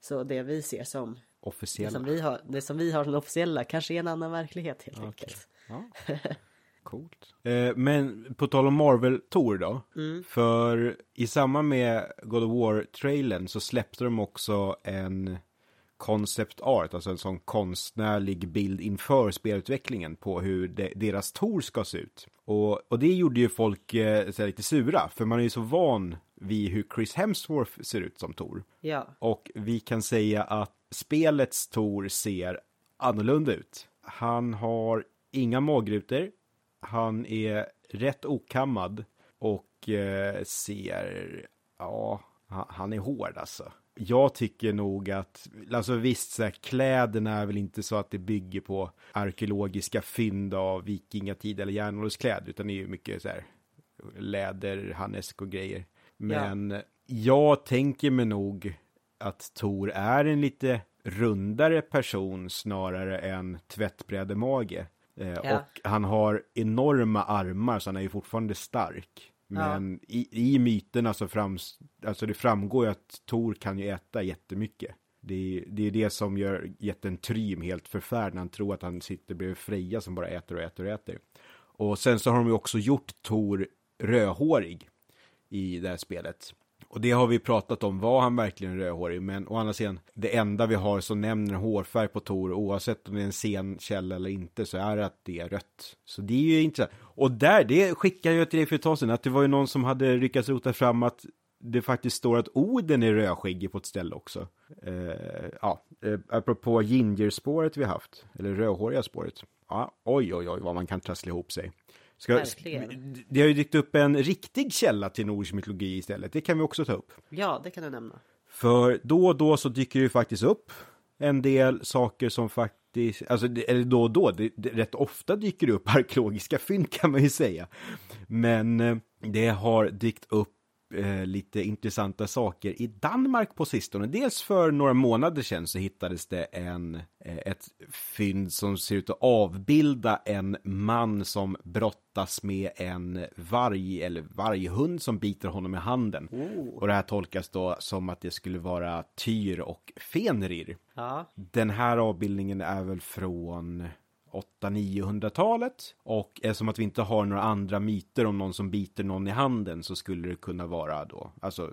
Så det vi ser som det Officiella. som, vi har, det som vi har som officiella kanske är en annan verklighet helt enkelt. Ja. Coolt. Eh, men på tal om Marvel-Tor då. Mm. För i samband med God of War-trailern så släppte de också en concept art, alltså en sån konstnärlig bild inför spelutvecklingen på hur de, deras Tor ska se ut. Och, och det gjorde ju folk eh, så lite sura, för man är ju så van vid hur Chris Hemsworth ser ut som Tor. Ja. Och vi kan säga att spelets Tor ser annorlunda ut. Han har inga magrutor, han är rätt okammad och eh, ser, ja, han är hård alltså. Jag tycker nog att, alltså visst, så här, kläderna är väl inte så att det bygger på arkeologiska fynd av vikingatid eller järnålderskläder, utan det är ju mycket så här läder, harnesk och grejer. Men jag tänker mig nog att Tor är en lite rundare person snarare än tvättbrädemage. Eh, Ja. Och han har enorma armar så han är ju fortfarande stark. Men i, i myterna så frams, alltså det framgår ju att Tor kan ju äta jättemycket. Det är, det är det som gör jätten Trym helt förfärd när han tror att han sitter bredvid Freja som bara äter och äter och äter. Och sen så har de ju också gjort Tor rödhårig i det här spelet. Och det har vi pratat om, var han verkligen rödhårig? Men å andra sidan, det enda vi har som nämner hårfärg på Tor, oavsett om det är en sen källa eller inte, så är det att det är rött. Så det är ju intressant. Och där, det skickar jag till dig för ett tag sedan, att det var ju någon som hade lyckats rota fram att det faktiskt står att Oden är rödskäggig på ett ställe också. Eh, ja, eh, apropå gingerspåret vi haft, eller rödhåriga spåret. Ja, oj, oj, oj, vad man kan trassla ihop sig. Ska, Verkligen. det har ju dykt upp en riktig källa till nordisk mytologi istället. Det kan vi också ta upp. Ja, det kan du nämna. För då och då så dyker det ju faktiskt upp en del saker som faktiskt, alltså eller då och då, det, det, rätt ofta dyker det upp arkeologiska fynd kan man ju säga. Men eh, det har dykt upp eh, lite intressanta saker i Danmark på sistone. Dels för några månader sedan så hittades det en, eh, ett fynd som ser ut att avbilda en man som brottas med en varg eller varghund som biter honom i handen. Och det här tolkas då som att det skulle vara Tyr och Fenrir. Ja, Den här avbildningen är väl från 800-900-talet och eftersom att vi inte har några andra myter om någon som biter någon i handen så skulle det kunna vara då, alltså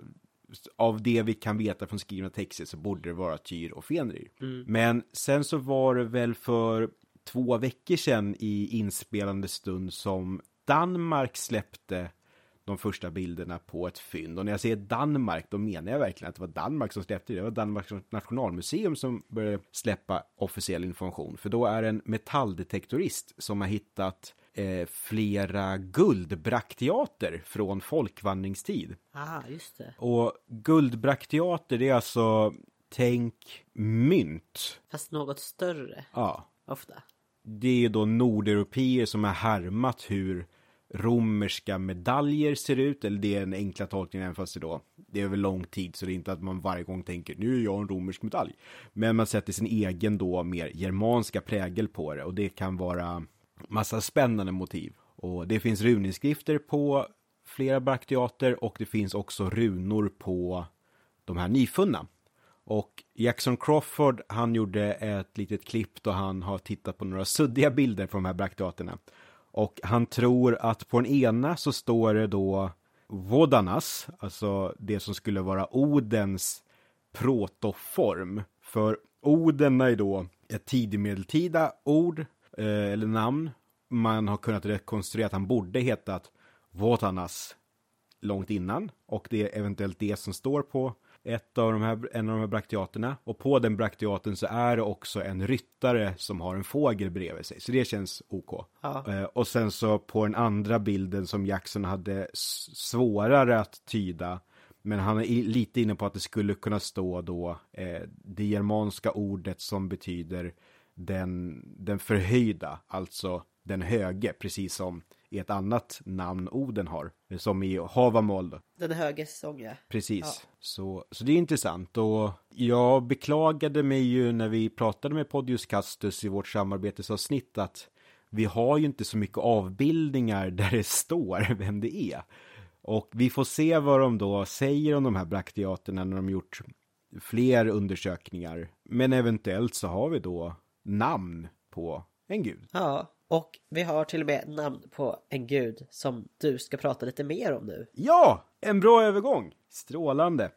av det vi kan veta från skrivna texter så borde det vara Tyr och Fenrir. Men sen så var det väl för två veckor sedan i inspelande stund som Danmark släppte de första bilderna på ett fynd. Och när jag säger Danmark, då menar jag verkligen att det var Danmark som släppte det. Det var Danmarks nationalmuseum som började släppa officiell information. För då är det en metalldetektorist som har hittat eh, flera guldbrakteater från folkvandringstid. ah, just det. Och guldbrakteater, det är alltså, tänk mynt. Fast något större, Ja, ofta. det är då nordeuropeer som har härmat hur romerska medaljer ser ut, eller det är en enkla tolkning även fast det då, det är över lång tid så det är inte att man varje gång tänker nu är jag en romersk medalj. Men man sätter sin egen då mer germanska prägel på det och det kan vara massa spännande motiv. Och det finns runinskrifter på flera brakteater och det finns också runor på de här nyfunna. Och Jackson Crawford, han gjorde ett litet klipp då han har tittat på några suddiga bilder på de här brakteaterna. Och han tror att på den ena så står det då Vodanas, alltså det som skulle vara Odens protoform. För Oden är då ett tidigmedeltida ord, eh, eller namn. Man har kunnat rekonstruera att han borde hetat Vodanas långt innan och det är eventuellt det som står på ett av de här, en av de här brakteaterna och på den brakteaten så är det också en ryttare som har en fågel bredvid sig så det känns OK. Ja. Eh, och sen så på den andra bilden som Jackson hade svårare att tyda men han är lite inne på att det skulle kunna stå då eh, det germanska ordet som betyder den, den förhöjda, alltså den höge, precis som i ett annat namn Oden har, som i Havamal då. Den höge sång, ja. Precis. Ja. Så, så det är intressant och jag beklagade mig ju när vi pratade med Podius Castus i vårt samarbetesavsnitt att vi har ju inte så mycket avbildningar där det står vem det är. Och vi får se vad de då säger om de här brakteaterna när de gjort fler undersökningar. Men eventuellt så har vi då namn på en gud. Ja, Och vi har till och med namn på en gud som du ska prata lite mer om nu. Ja, en bra övergång. Strålande.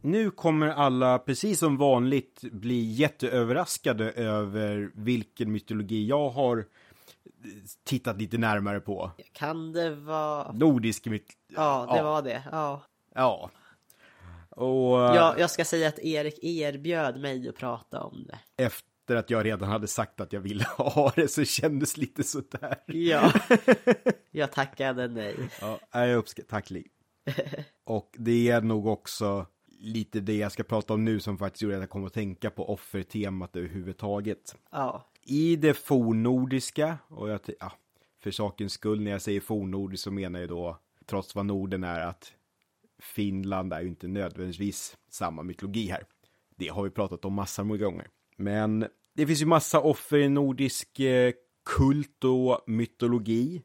Nu kommer alla, precis som vanligt, bli jätteöverraskade över vilken mytologi jag har tittat lite närmare på. Kan det vara... Nordisk mytologi. Ja, det var det. Ja. Ja. Och ja. Jag ska säga att Erik erbjöd mig att prata om det. efter att jag redan hade sagt att jag ville ha det så kändes lite sådär. Ja. Jag tackade nej. Ja, jag uppskattar, tack Li. Och det är nog också lite det jag ska prata om nu som faktiskt gjorde att jag kom att tänka på offertemat överhuvudtaget. Ja. I det fornnordiska, och jag, ja, för sakens skull när jag säger fornnordiskt så menar jag då, trots vad Norden är, att Finland är ju inte nödvändigtvis samma mytologi här. Det har vi pratat om massor med gånger. Men det finns ju massa offer i nordisk eh, kult och mytologi.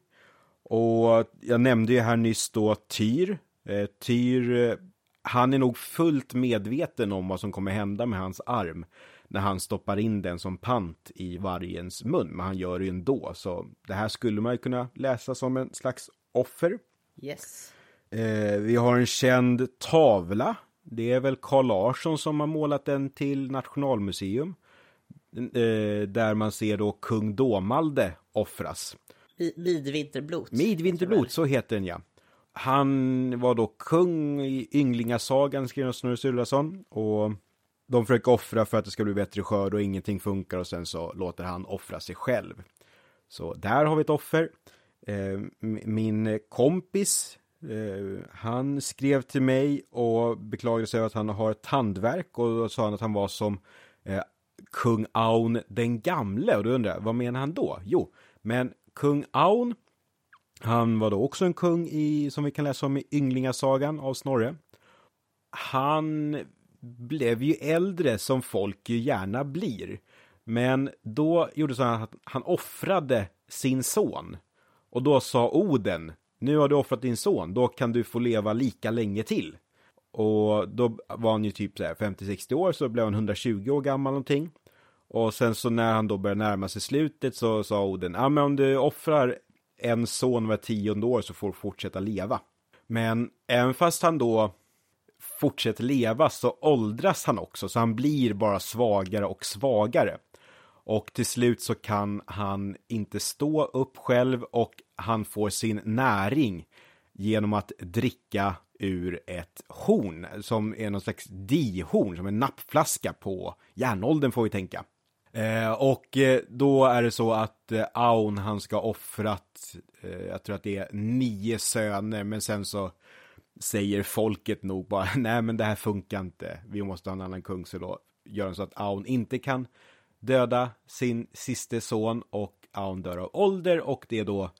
Och jag nämnde ju här nyss då Tyr. Eh, Tyr, eh, han är nog fullt medveten om vad som kommer hända med hans arm när han stoppar in den som pant i vargens mun, men han gör det ju ändå. Så det här skulle man ju kunna läsa som en slags offer. Yes. Eh, vi har en känd tavla. Det är väl Carl Larsson som har målat den till Nationalmuseum. Eh, där man ser då kung Domalde offras. Midvinterblot. Midvinterblot, så heter den ja. Han var då kung i Ynglingasagan, skrev Snorre Sturlason. Och de försöker offra för att det ska bli bättre skörd och ingenting funkar och sen så låter han offra sig själv. Så där har vi ett offer. Eh, min kompis, eh, han skrev till mig och beklagade sig över att han har ett tandverk och då sa han att han var som eh, kung Aun den gamle och då undrar jag, vad menar han då? Jo, men kung Aun, han var då också en kung i, som vi kan läsa om i Ynglingasagan av Snorre. Han blev ju äldre som folk ju gärna blir. Men då gjorde så att han offrade sin son. Och då sa Oden, nu har du offrat din son, då kan du få leva lika länge till. Och då var han ju typ 50-60 år, så blev han 120 år gammal någonting. Och sen så när han då började närma sig slutet så sa Oden, ja men om du offrar en son var tionde år så får du fortsätta leva. Men även fast han då fortsätter leva så åldras han också, så han blir bara svagare och svagare. Och till slut så kan han inte stå upp själv och han får sin näring genom att dricka ur ett horn som är någon slags dihorn, som en nappflaska på järnåldern får vi tänka. Eh, och eh, då är det så att eh, Aun han ska offrat, eh, jag tror att det är nio söner, men sen så säger folket nog bara, nej men det här funkar inte, vi måste ha en annan kung, så då gör han så att Aun inte kan döda sin siste son och Aun dör av ålder och det är då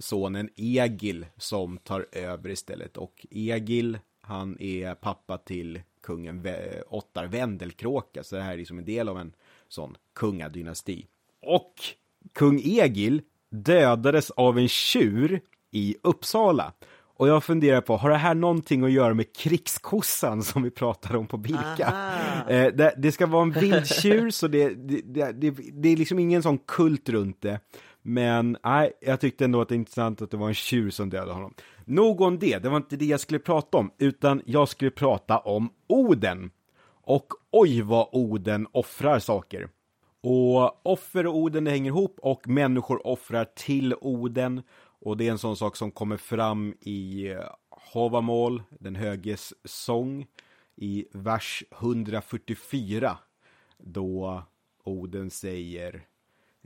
sonen Egil som tar över istället och Egil, han är pappa till kungen Ottar Vendelkråka, så det här är liksom en del av en sån kungadynasti. Och kung Egil dödades av en tjur i Uppsala. Och jag funderar på, har det här någonting att göra med krigskossan som vi pratade om på Bilka? Eh, det, det, ska vara en vildtjur, så det, det, det, det är liksom ingen sån kult runt det. Men nej, jag tyckte ändå att det är intressant att det var en tjur som dödade honom. Nog om det, det var inte det jag skulle prata om, utan jag skulle prata om Oden. Och oj vad Oden offrar saker. Och offer och Oden det hänger ihop och människor offrar till Oden. Och det är en sån sak som kommer fram i eh, Havamål, den höges sång, i vers 144. Då Oden säger,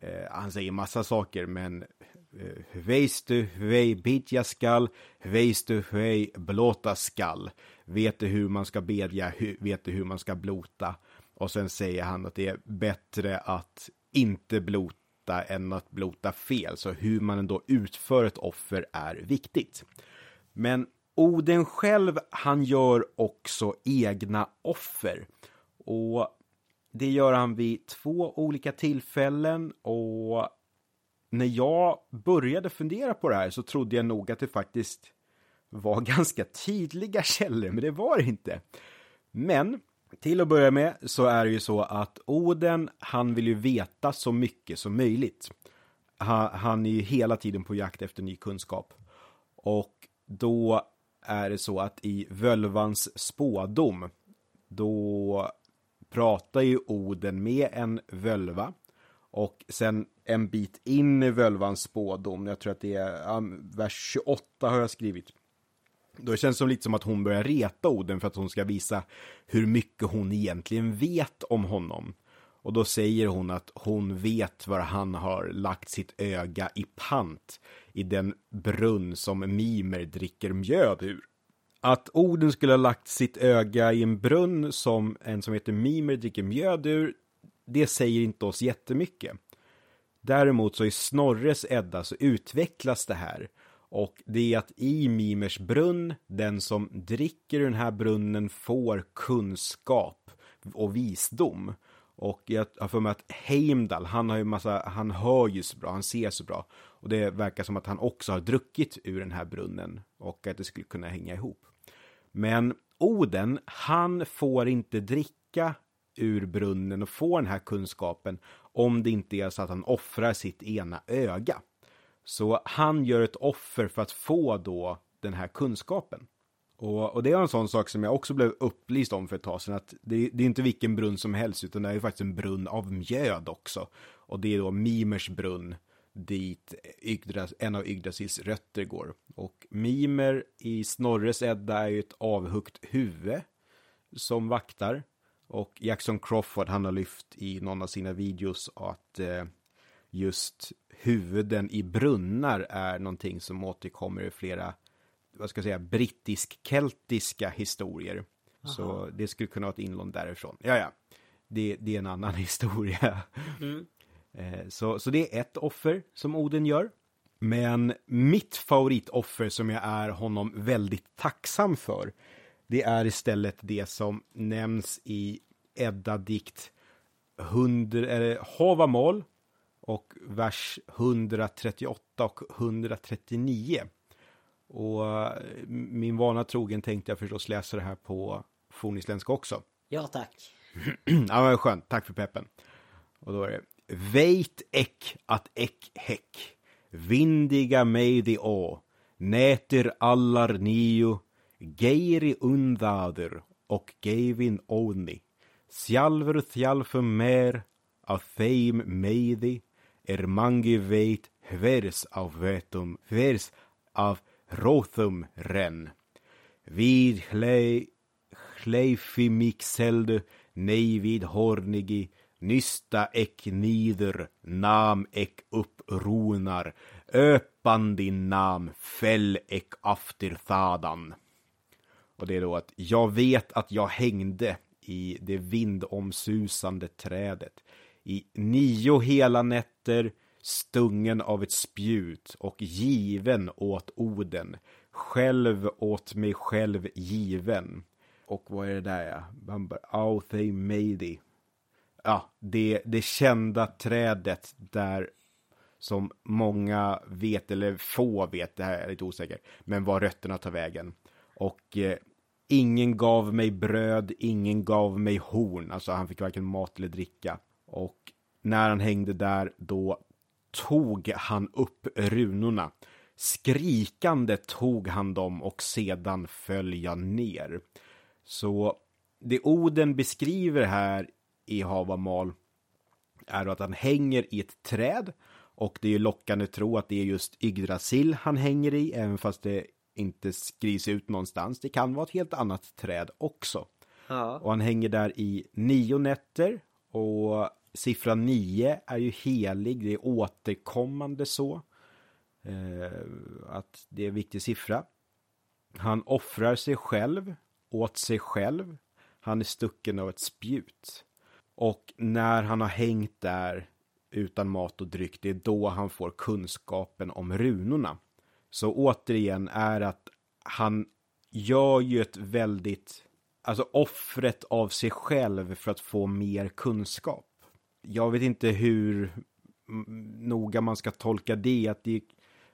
eh, han säger massa saker, men eh, Veist du hur bidja skall, veist du hur blåta skall. Vet du hur man ska bedja, vet du hur man ska blota. Och sen säger han att det är bättre att inte blota än att blota fel. Så hur man ändå utför ett offer är viktigt. Men Oden själv, han gör också egna offer. Och det gör han vid två olika tillfällen och när jag började fundera på det här så trodde jag nog att det faktiskt var ganska tydliga källor, men det var det inte. Men till att börja med så är det ju så att Oden, han vill ju veta så mycket som möjligt. Han, är ju hela tiden på jakt efter ny kunskap. Och då är det så att i Völvans spådom, då pratar ju Oden med en völva. Och sen en bit in i Völvans spådom, jag tror att det är um, vers 28 har jag skrivit. Då känns det som lite som att hon börjar reta Oden för att hon ska visa hur mycket hon egentligen vet om honom. Och då säger hon att hon vet var han har lagt sitt öga i pant i den brunn som Mimer dricker mjöd ur. Att Oden skulle ha lagt sitt öga i en brunn som en som heter Mimer dricker mjöd ur, det säger inte oss jättemycket. Däremot så i Snorres Edda så utvecklas det här. Och det är att i Mimers brunn, den som dricker ur den här brunnen får kunskap och visdom. Och jag har för mig att Heimdall, han har ju massa, han hör ju så bra, han ser så bra. Och det verkar som att han också har druckit ur den här brunnen och att det skulle kunna hänga ihop. Men Oden, han får inte dricka ur brunnen och få den här kunskapen om det inte är så att han offrar sitt ena öga. Så han gör ett offer för att få då den här kunskapen. Och, och, det är en sån sak som jag också blev upplyst om för ett tag sedan, att det, det är inte vilken brunn som helst, utan det är ju faktiskt en brunn av mjöd också. Och det är då Mimers brunn, dit Yggdras, en av Yggdrasils rötter går. Och Mimer i Snorres Edda är ju ett avhuggit huvud som vaktar. Och Jackson Crawford, han har lyft i någon av sina videos att eh, just huvuden i brunnar är någonting som återkommer i flera vad ska jag säga, brittisk-keltiska historier. Aha. Så det skulle kunna vara ett inlån därifrån. Ja, ja, det, det är en annan historia. Mm. Eh, så, så det är ett offer som Oden gör. Men mitt favoritoffer som jag är honom väldigt tacksam för, det är istället det som nämns i Edda-dikt Havamål och vers 138 och 139. Och eh, min vana trogen tänkte jag förstås läsa det här på fornisländska också. Ja, tack. ja, men skönt. Tack för peppen. Och då är det Veit eck att eck häck vindiga mig de å. Näter allar nio geiri undader och geivin oni sjalver thjalfum mer av theim meidi er mangi veit hvers av vetum hvers av Rothum ren. Vid hleifi mixelde nej vid hornigi nysta ek nider nam ek upprunar, öpan din nam fäll ek after thadan. Och det är då att jag vet att jag hängde i det vindomsusande trädet i nio hela nätter stungen av ett spjut och given åt Oden, själv åt mig själv given. Och vad är det där ja? Authei Meidi. Ja, det, det kända trädet där som många vet, eller få vet, det här är lite osäkert, men var rötterna tar vägen. Och eh, ingen gav mig bröd, ingen gav mig horn, alltså han fick varken mat eller dricka. Och när han hängde där, då tog han upp runorna. Skrikande tog han dem och sedan föll jag ner. Så det Oden beskriver här i Havamal är att han hänger i ett träd och det är lockande att tro att det är just Yggdrasil han hänger i, även fast det inte skrivs ut någonstans. Det kan vara ett helt annat träd också. Ja. Och han hänger där i nio nätter och Siffran 9 är ju helig, det är återkommande så. Eh, att det är en viktig siffra. Han offrar sig själv åt sig själv. Han är stucken av ett spjut. Och när han har hängt där utan mat och dryck, det är då han får kunskapen om runorna. Så återigen är att han gör ju ett väldigt, alltså offret av sig själv för att få mer kunskap jag vet inte hur noga man ska tolka det. Att det,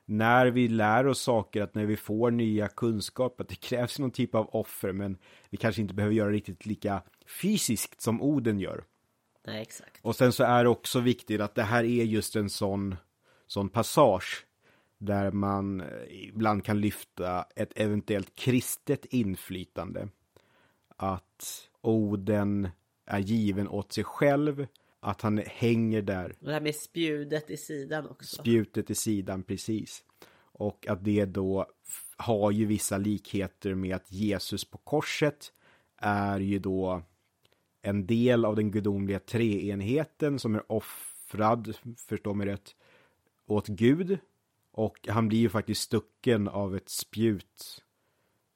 när vi lär oss saker, att när vi får nya kunskaper, att det krävs någon typ av offer, men vi kanske inte behöver göra riktigt lika fysiskt som Oden gör. Nej, exakt. Och sen så är det också viktigt att det här är just en sån, sån passage där man ibland kan lyfta ett eventuellt kristet inflytande. Att Oden är given åt sig själv, att han hänger där. Och det här med spjudet i sidan också. Spjutet i sidan, precis. Och att det då har ju vissa likheter med att Jesus på korset är ju då en del av den gudomliga treenheten som är offrad, förstå mig rätt, åt Gud. Och han blir ju faktiskt stucken av ett spjut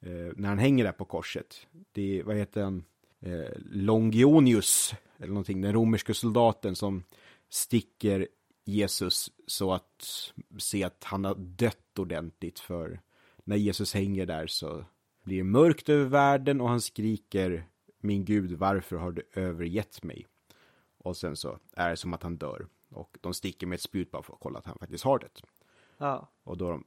eh, när han hänger där på korset. Det är, vad heter han, eh, Longionius, eller någonting, den romerske soldaten som sticker Jesus så att se att han har dött ordentligt för när Jesus hänger där så blir det mörkt över världen och han skriker min gud varför har du övergett mig? Och sen så är det som att han dör och de sticker med ett spjut bara för att kolla att han faktiskt har det. Ja. Och då är de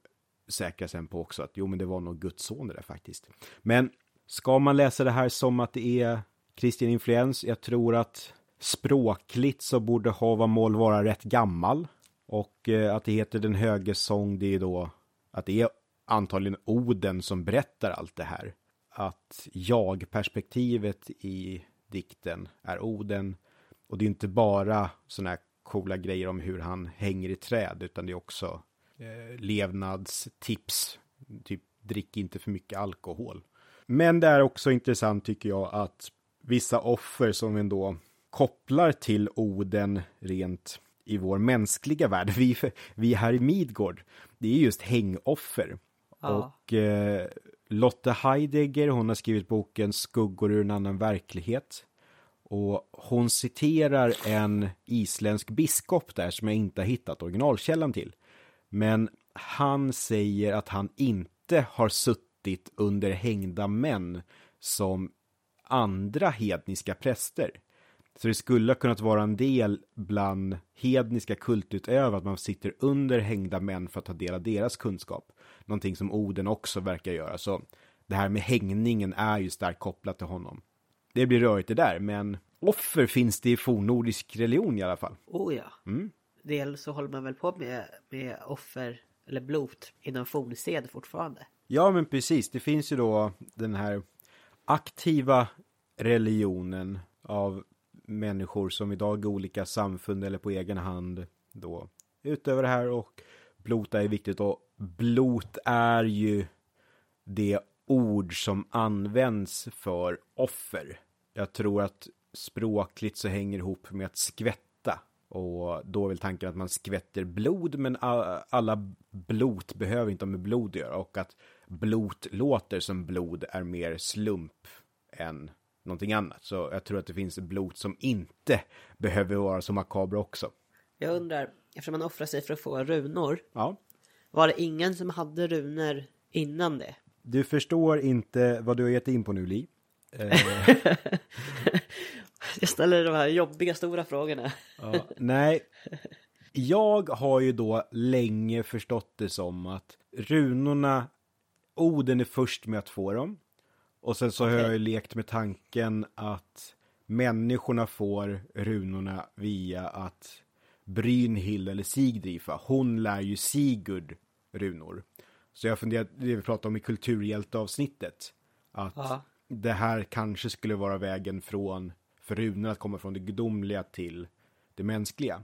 säkra sen på också att jo men det var nog Guds son det där faktiskt. Men ska man läsa det här som att det är kristen influens? Jag tror att språkligt så borde Havamål vara rätt gammal. Och eh, att det heter Den höge sång, det är då att det är antagligen Oden som berättar allt det här. Att jag-perspektivet i dikten är Oden. Och det är inte bara sådana här coola grejer om hur han hänger i träd, utan det är också eh, levnadstips. Typ drick inte för mycket alkohol. Men det är också intressant tycker jag att vissa offer som ändå kopplar till Oden rent i vår mänskliga värld, vi, vi här i Midgård, det är just hängoffer. Ja. Och eh, Lotte Heidegger, hon har skrivit boken Skuggor ur en annan verklighet. Och hon citerar en isländsk biskop där som jag inte har hittat originalkällan till. Men han säger att han inte har suttit under hängda män som andra hedniska präster. Så det skulle ha kunnat vara en del bland hedniska kultutövare att man sitter under hängda män för att ta del av deras kunskap. Någonting som Oden också verkar göra. Så det här med hängningen är ju starkt kopplat till honom. Det blir rörigt det där, men offer finns det i fornnordisk religion i alla fall. Oh ja. Mm. Dels så håller man väl på med, med offer eller blot inom fornsed fortfarande. Ja, men precis. Det finns ju då den här aktiva religionen av människor som idag i olika samfund eller på egen hand då utöver det här och blot är viktigt och blot är ju det ord som används för offer. Jag tror att språkligt så hänger ihop med att skvätta och då är väl tanken att man skvätter blod men alla blot behöver inte ha med blod att göra och att blot låter som blod är mer slump än någonting annat. Så jag tror att det finns blot som inte behöver vara så makabra också. Jag undrar, eftersom man offrar sig för att få runor. Ja. Var det ingen som hade runor innan det? Du förstår inte vad du har gett in på nu, Li. Eh, Jag ställer de här jobbiga stora frågorna. ja, nej. Jag har ju då länge förstått det som att runorna, Oden är först med att få dem. Och sen så har Okej. jag ju lekt med tanken att människorna får runorna via att Brynhild eller Sigdrifa, hon lär ju Sigurd runor. Så jag funderar, det vi pratade om i kulturhjälteavsnittet, att Ja. det här kanske skulle vara vägen från, för runorna att komma från det gudomliga till det mänskliga.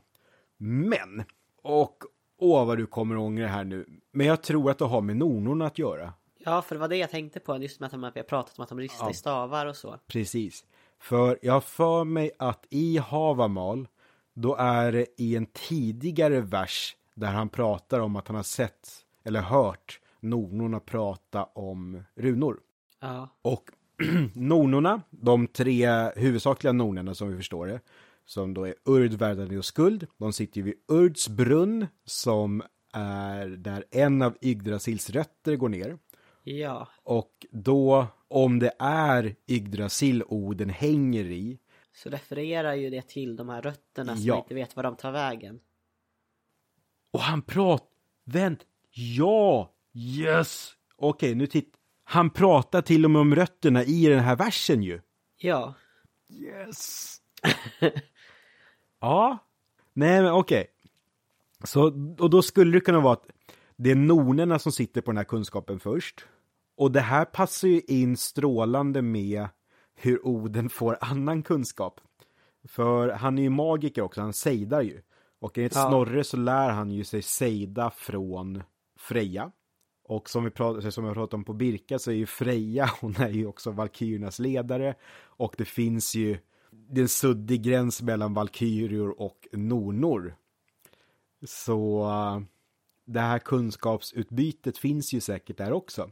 Men, och åh vad du kommer ångra här nu, men jag tror att det har med nornorna att göra. Ja, för det var det jag tänkte på. Just med att de- vi har pratat om att de ristar Ja. i stavar och så. Precis. För jag har för mig att i Havamal, då är det i en tidigare vers där han pratar om att han har sett eller hört nornorna prata om runor. Ja. Och nornorna, de tre huvudsakliga nornorna som vi förstår det, som då är Urd, Verdandi och Skuld, de sitter ju vid Urds brunn som är där en av Yggdrasils rötter går ner. Ja. Och då, om det är Yggdrasil Oden hänger i, Så refererar ju det till de här rötterna som Ja. inte vet var de tar vägen. och han pratar, vänt, Ja! Yes! Okej, nu titt. Han pratar till och med om rötterna i den här versen ju. Ja. Yes! ja. Nej, men okej. Så, och då skulle det kunna vara att det är nornerna som sitter på den här kunskapen först. Och det här passar ju in strålande med hur Oden får annan kunskap. För han är ju magiker också, han sejdar ju. Och enligt Ja. Snorre så lär han ju sig sejda från Freja. Och som vi pratade, som jag pratade om på Birka så är ju Freja, hon är ju också Valkyriernas ledare. Och det finns ju det är en suddig gräns mellan Valkyrior och Nornor. Så uh, det här kunskapsutbytet finns ju säkert där också.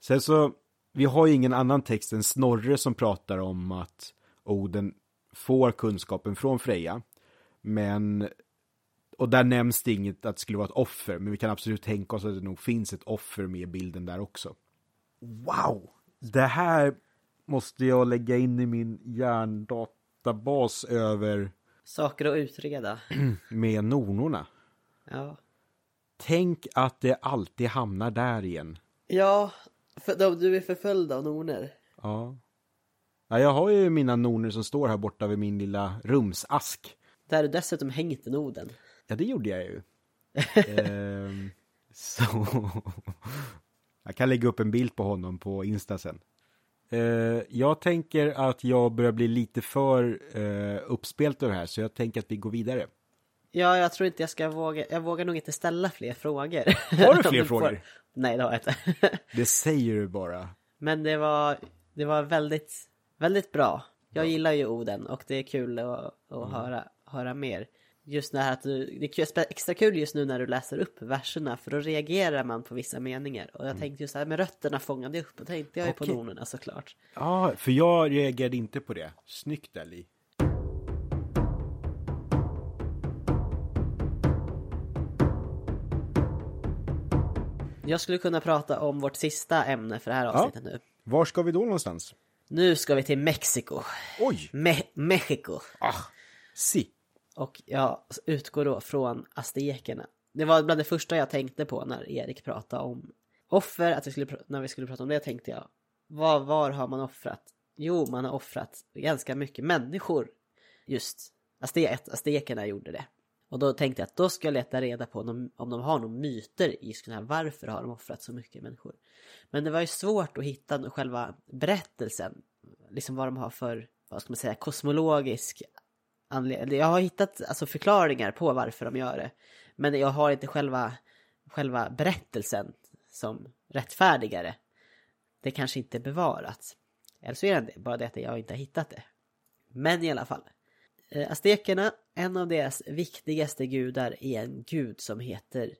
Sen så, vi har ju ingen annan text än Snorre som pratar om att Oden får kunskapen från Freja. Men, och där nämns det inget att det skulle vara ett offer, men vi kan absolut tänka oss att det nog finns ett offer med i bilden där också. Wow! Det här måste jag lägga in i min hjärndatabas över Saker att utreda. med nornorna. Ja. Tänk att det alltid hamnar där igen. Ja, för du är förföljd av norner. Ja. ja. Jag har ju mina norner som står här borta vid min lilla rumsask. Där du dessutom hängt en Oden. Ja, det gjorde jag ju. ehm, så... jag kan lägga upp en bild på honom på Insta sen. Eh, jag tänker att jag börjar bli lite för eh, uppspelt över det här, så jag tänker att vi går vidare. Ja, jag tror inte jag ska våga. Jag vågar nog inte ställa fler frågor. Har du fler frågor? Nej, det har jag inte. Det säger du bara. Men det var, det var väldigt, väldigt bra. Jag gillar ju Oden och det är kul att, att höra, höra mer. Just det här att du, det är extra kul just nu när du läser upp verserna för då reagerar man på vissa meningar. Och jag tänkte just här med rötterna fångade jag upp och tänkte jag ju på Okej. nornerna såklart. Ja, för jag reagerade inte på det. Snyggt Ali. Jag skulle kunna prata om vårt sista ämne för det här avsnittet nu. Var ska vi då någonstans? Nu ska vi till Mexiko. Oj! Me- Mexiko. Ah, si. Och jag utgår då från aztekerna. Det var bland det första jag tänkte på när Erik pratade om offer. Att vi skulle, när vi skulle prata om det tänkte jag, var, var har man offrat? Jo, man har offrat ganska mycket människor. Just aztekerna gjorde det. Och då tänkte jag att då ska jag leta reda på om de, om de har några myter i just den här varför har de offrat så mycket människor. Men det var ju svårt att hitta själva berättelsen. Liksom vad de har för, vad ska man säga, kosmologisk anledning. Jag har hittat alltså, förklaringar på varför de gör det. Men jag har inte själva, själva berättelsen som rättfärdigare. Det kanske inte är bevarat. Eller så är det bara det att jag inte har hittat det. Men i alla fall. Eh, Aztekerna, en av deras viktigaste gudar är en gud som heter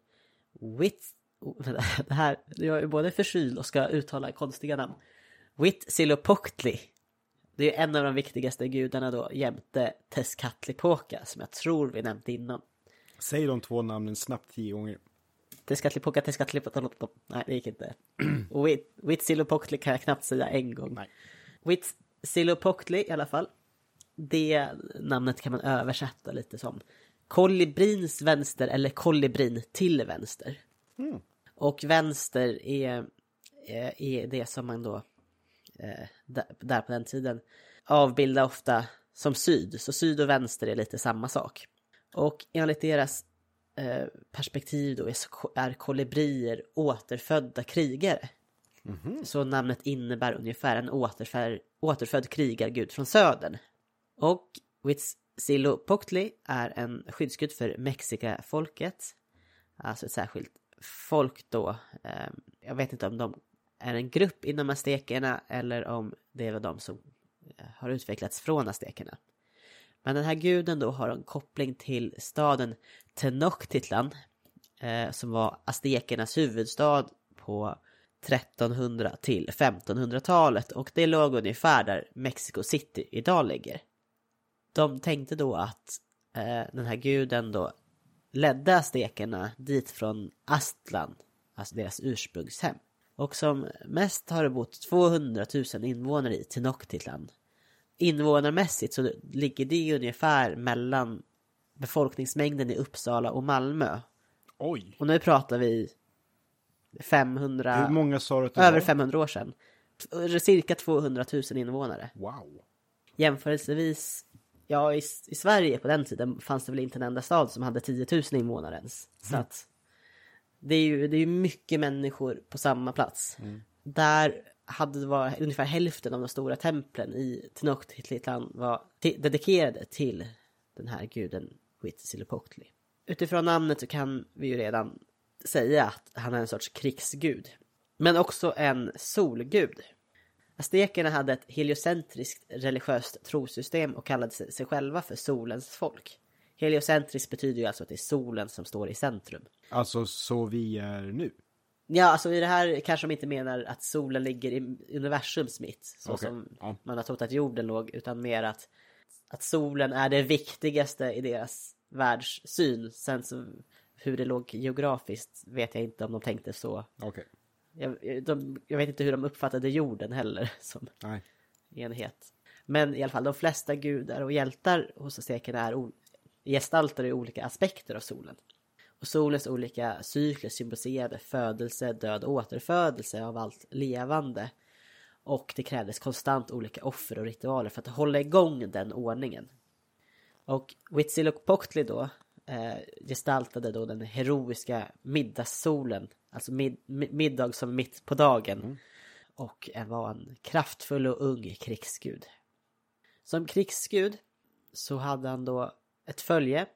Wit... Det här, jag är både förkyld och ska uttala konstiga namn. Huitzilopochtli. Det är en av de viktigaste gudarna då jämte Tezcatlipoca som jag tror vi nämnt innan. Säg de två namnen snabbt tio gånger. Tezcatlipoca, Tezcatlipoca... Nej, det gick inte. Huit- Huitzilopochtli kan jag knappt säga en gång. Huitzilopochtli i alla fall. Det namnet kan man översätta lite som kolibrins vänster eller kolibrin till vänster. Mm. Och vänster är, är, är det som man då eh, där, på den tiden avbildar ofta som syd. Så syd och vänster är lite samma sak. Och enligt deras eh, perspektiv då är, är kolibrier återfödda krigare. Så namnet innebär ungefär en återfär, återfödd krigargud från södern. Och Huitzilopochtli är en skyddsgud för Mexika-folket. Alltså ett särskilt folk då. Ehm, jag vet inte om de är en grupp inom aztekerna eller om det är de som eh, har utvecklats från aztekerna. Men den här guden då har en koppling till staden Tenochtitlan eh, som var aztekernas huvudstad på 1300 till 1500-talet och det låg ungefär där Mexico City idag ligger. De tänkte då att eh, den här guden då ledde aztekerna dit från Aztlan, alltså deras ursprungshem. Och som mest har det bott 200 000 invånare i Tenochtitlan. Invånarmässigt så ligger det ungefär mellan befolkningsmängden i Uppsala och Malmö. Oj. Och nu pratar vi 500... Hur många sa du att det Över var? 500 år sedan. Cirka 200 000 invånare. Wow. Jämförelsevis, ja i, i Sverige på den tiden fanns det väl inte en enda stad som hade 10 000 invånare ens. Så att det är ju det är mycket människor på samma plats. Där hade det varit ungefär hälften av de stora templen i Tenochtitlan var dedikerade till den här guden Huitzilopochtli. Utifrån namnet så kan vi ju redan säga att han är en sorts krigsgud. Men också en solgud. Aztekerna hade ett heliocentriskt religiöst trosystem och kallade sig själva för solens folk. Heliocentriskt betyder ju alltså att det är solen som står i centrum. Alltså så vi är nu? Ja, alltså i det här kanske de inte menar att solen ligger i universums mitt, så Okej, som ja. man har trott att jorden låg, utan mer att, att solen är det viktigaste i deras världssyn. Sen så hur det låg geografiskt vet jag inte om de tänkte så. Okej. Jag, de, jag vet inte hur de uppfattade jorden heller som Nej. enhet. Men i alla fall, de flesta gudar och hjältar hos aztekerna är gestaltar i olika aspekter av solen. Och solens olika cykler symboliserade födelse, död och återfödelse av allt levande. Och det krävdes konstant olika offer och ritualer för att hålla igång den ordningen. Och Huitzilopochtli då eh, gestaltade då den heroiska middagssolen, alltså mid, mi- middag som mitt på dagen. Och var en kraftfull och ung krigsgud. Som krigsgud så hade han då ett följe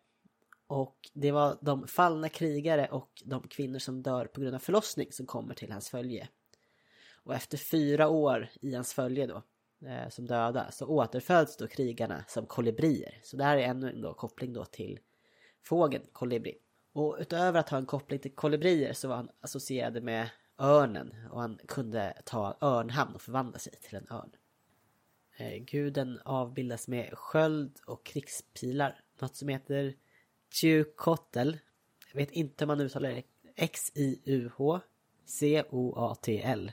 och det var de fallna krigare och de kvinnor som dör på grund av förlossning som kommer till hans följe. Och efter fyra år i hans följe då, eh, som döda, så återföds då krigarna som kolibrier. Så det här är ännu en då koppling då till fågeln kolibri. Och utöver att ha en koppling till kolibrier så var han associerad med örnen och han kunde ta örnhamn och förvandla sig till en örn. Eh, Guden avbildas med sköld och krigspilar. Något som heter Tjukotel. Jag vet inte hur man uttalar det. X-I-U-H C-O-A-T-L.